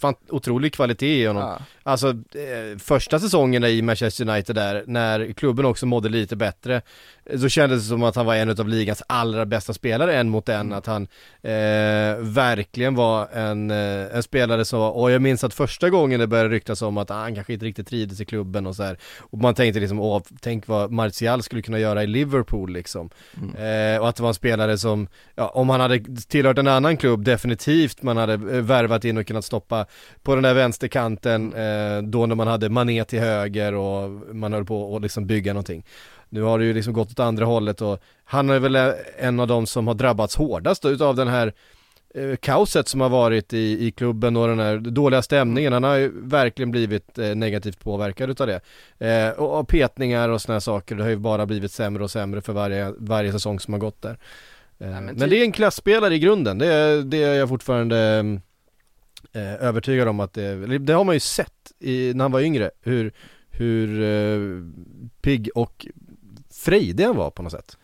fan, otrolig kvalitet i honom. Ja. Alltså, eh, första säsongerna i Manchester United där, när klubben också mådde lite bättre, eh, så kändes det som att han var en av ligans allra bästa spelare en mot en, att han eh, verkligen var en, eh, en spelare som, och jag minns att första gången det började ryktas om att ah, han kanske inte riktigt trivdes i klubben och så här. och man tänkte liksom, åh, tänk vad Martial skulle kunna göra i Liverpool liksom. Eh, och att det var en spelare som, ja, om han hade tillhört en annan klubb, definitivt man hade eh, värvat in och kunnat stoppa på den där vänsterkanten, eh, då när man hade Mané till höger och man höll på att liksom bygga någonting. Nu har det ju liksom gått åt andra hållet och han är väl eh, en av de som har drabbats hårdast utav den här eh, kaoset som har varit i, i klubben och den här dåliga stämningen. Han har ju verkligen blivit eh, negativt påverkad utav det. Eh, och, och petningar och sådana här saker, det har ju bara blivit sämre och sämre för varje, varje säsong som har gått där. Eh, men, typ- det är en klassspelare i grunden, det, är- det är jag fortfarande eh, övertygad om att det, det har man ju sett i, när han var yngre, hur, hur eh, pigg och frejdig han var på något sätt.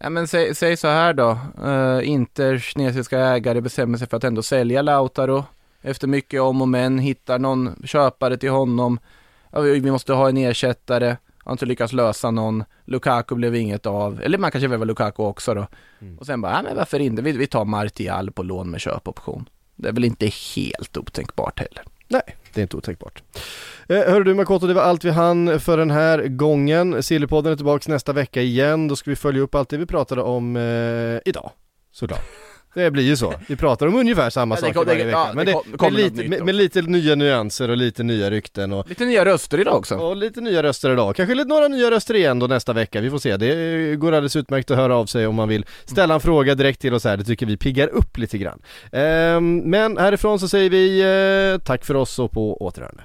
Ja men säg, säg så här då, uh, Inters kinesiska ägare bestämmer sig för att ändå sälja Lautaro efter mycket om och men, hittar någon köpare till honom, ja, vi måste ha en ersättare, har inte lyckats lösa någon, Lukaku blev inget av, eller man kanske värvar Lukaku också då. Och sen bara, ja men varför inte, vi, vi tar Martial på lån med köpoption. Det är väl inte helt otänkbart heller. Nej, det är inte otänkbart. Eh, hörru du Makoto, det var allt vi hann för den här gången. Sillypodden är tillbaka nästa vecka igen. Då ska vi följa upp allt det vi pratade om eh, idag, såklart. Det blir ju så. Vi pratar om ungefär samma det saker kom- det- varje vecka. ja, men det det, kom- med, kommer något lite, med, med lite nya nyanser och lite nya rykten och Lite nya röster idag också. Och lite nya röster idag. Kanske lite några nya röster igen då nästa vecka. Vi får se. Det går alldeles utmärkt att höra av sig om man vill ställa en fråga direkt till oss här. Det tycker vi piggar upp lite grann. Ehm, men härifrån så säger vi eh, tack för oss och på återhörande.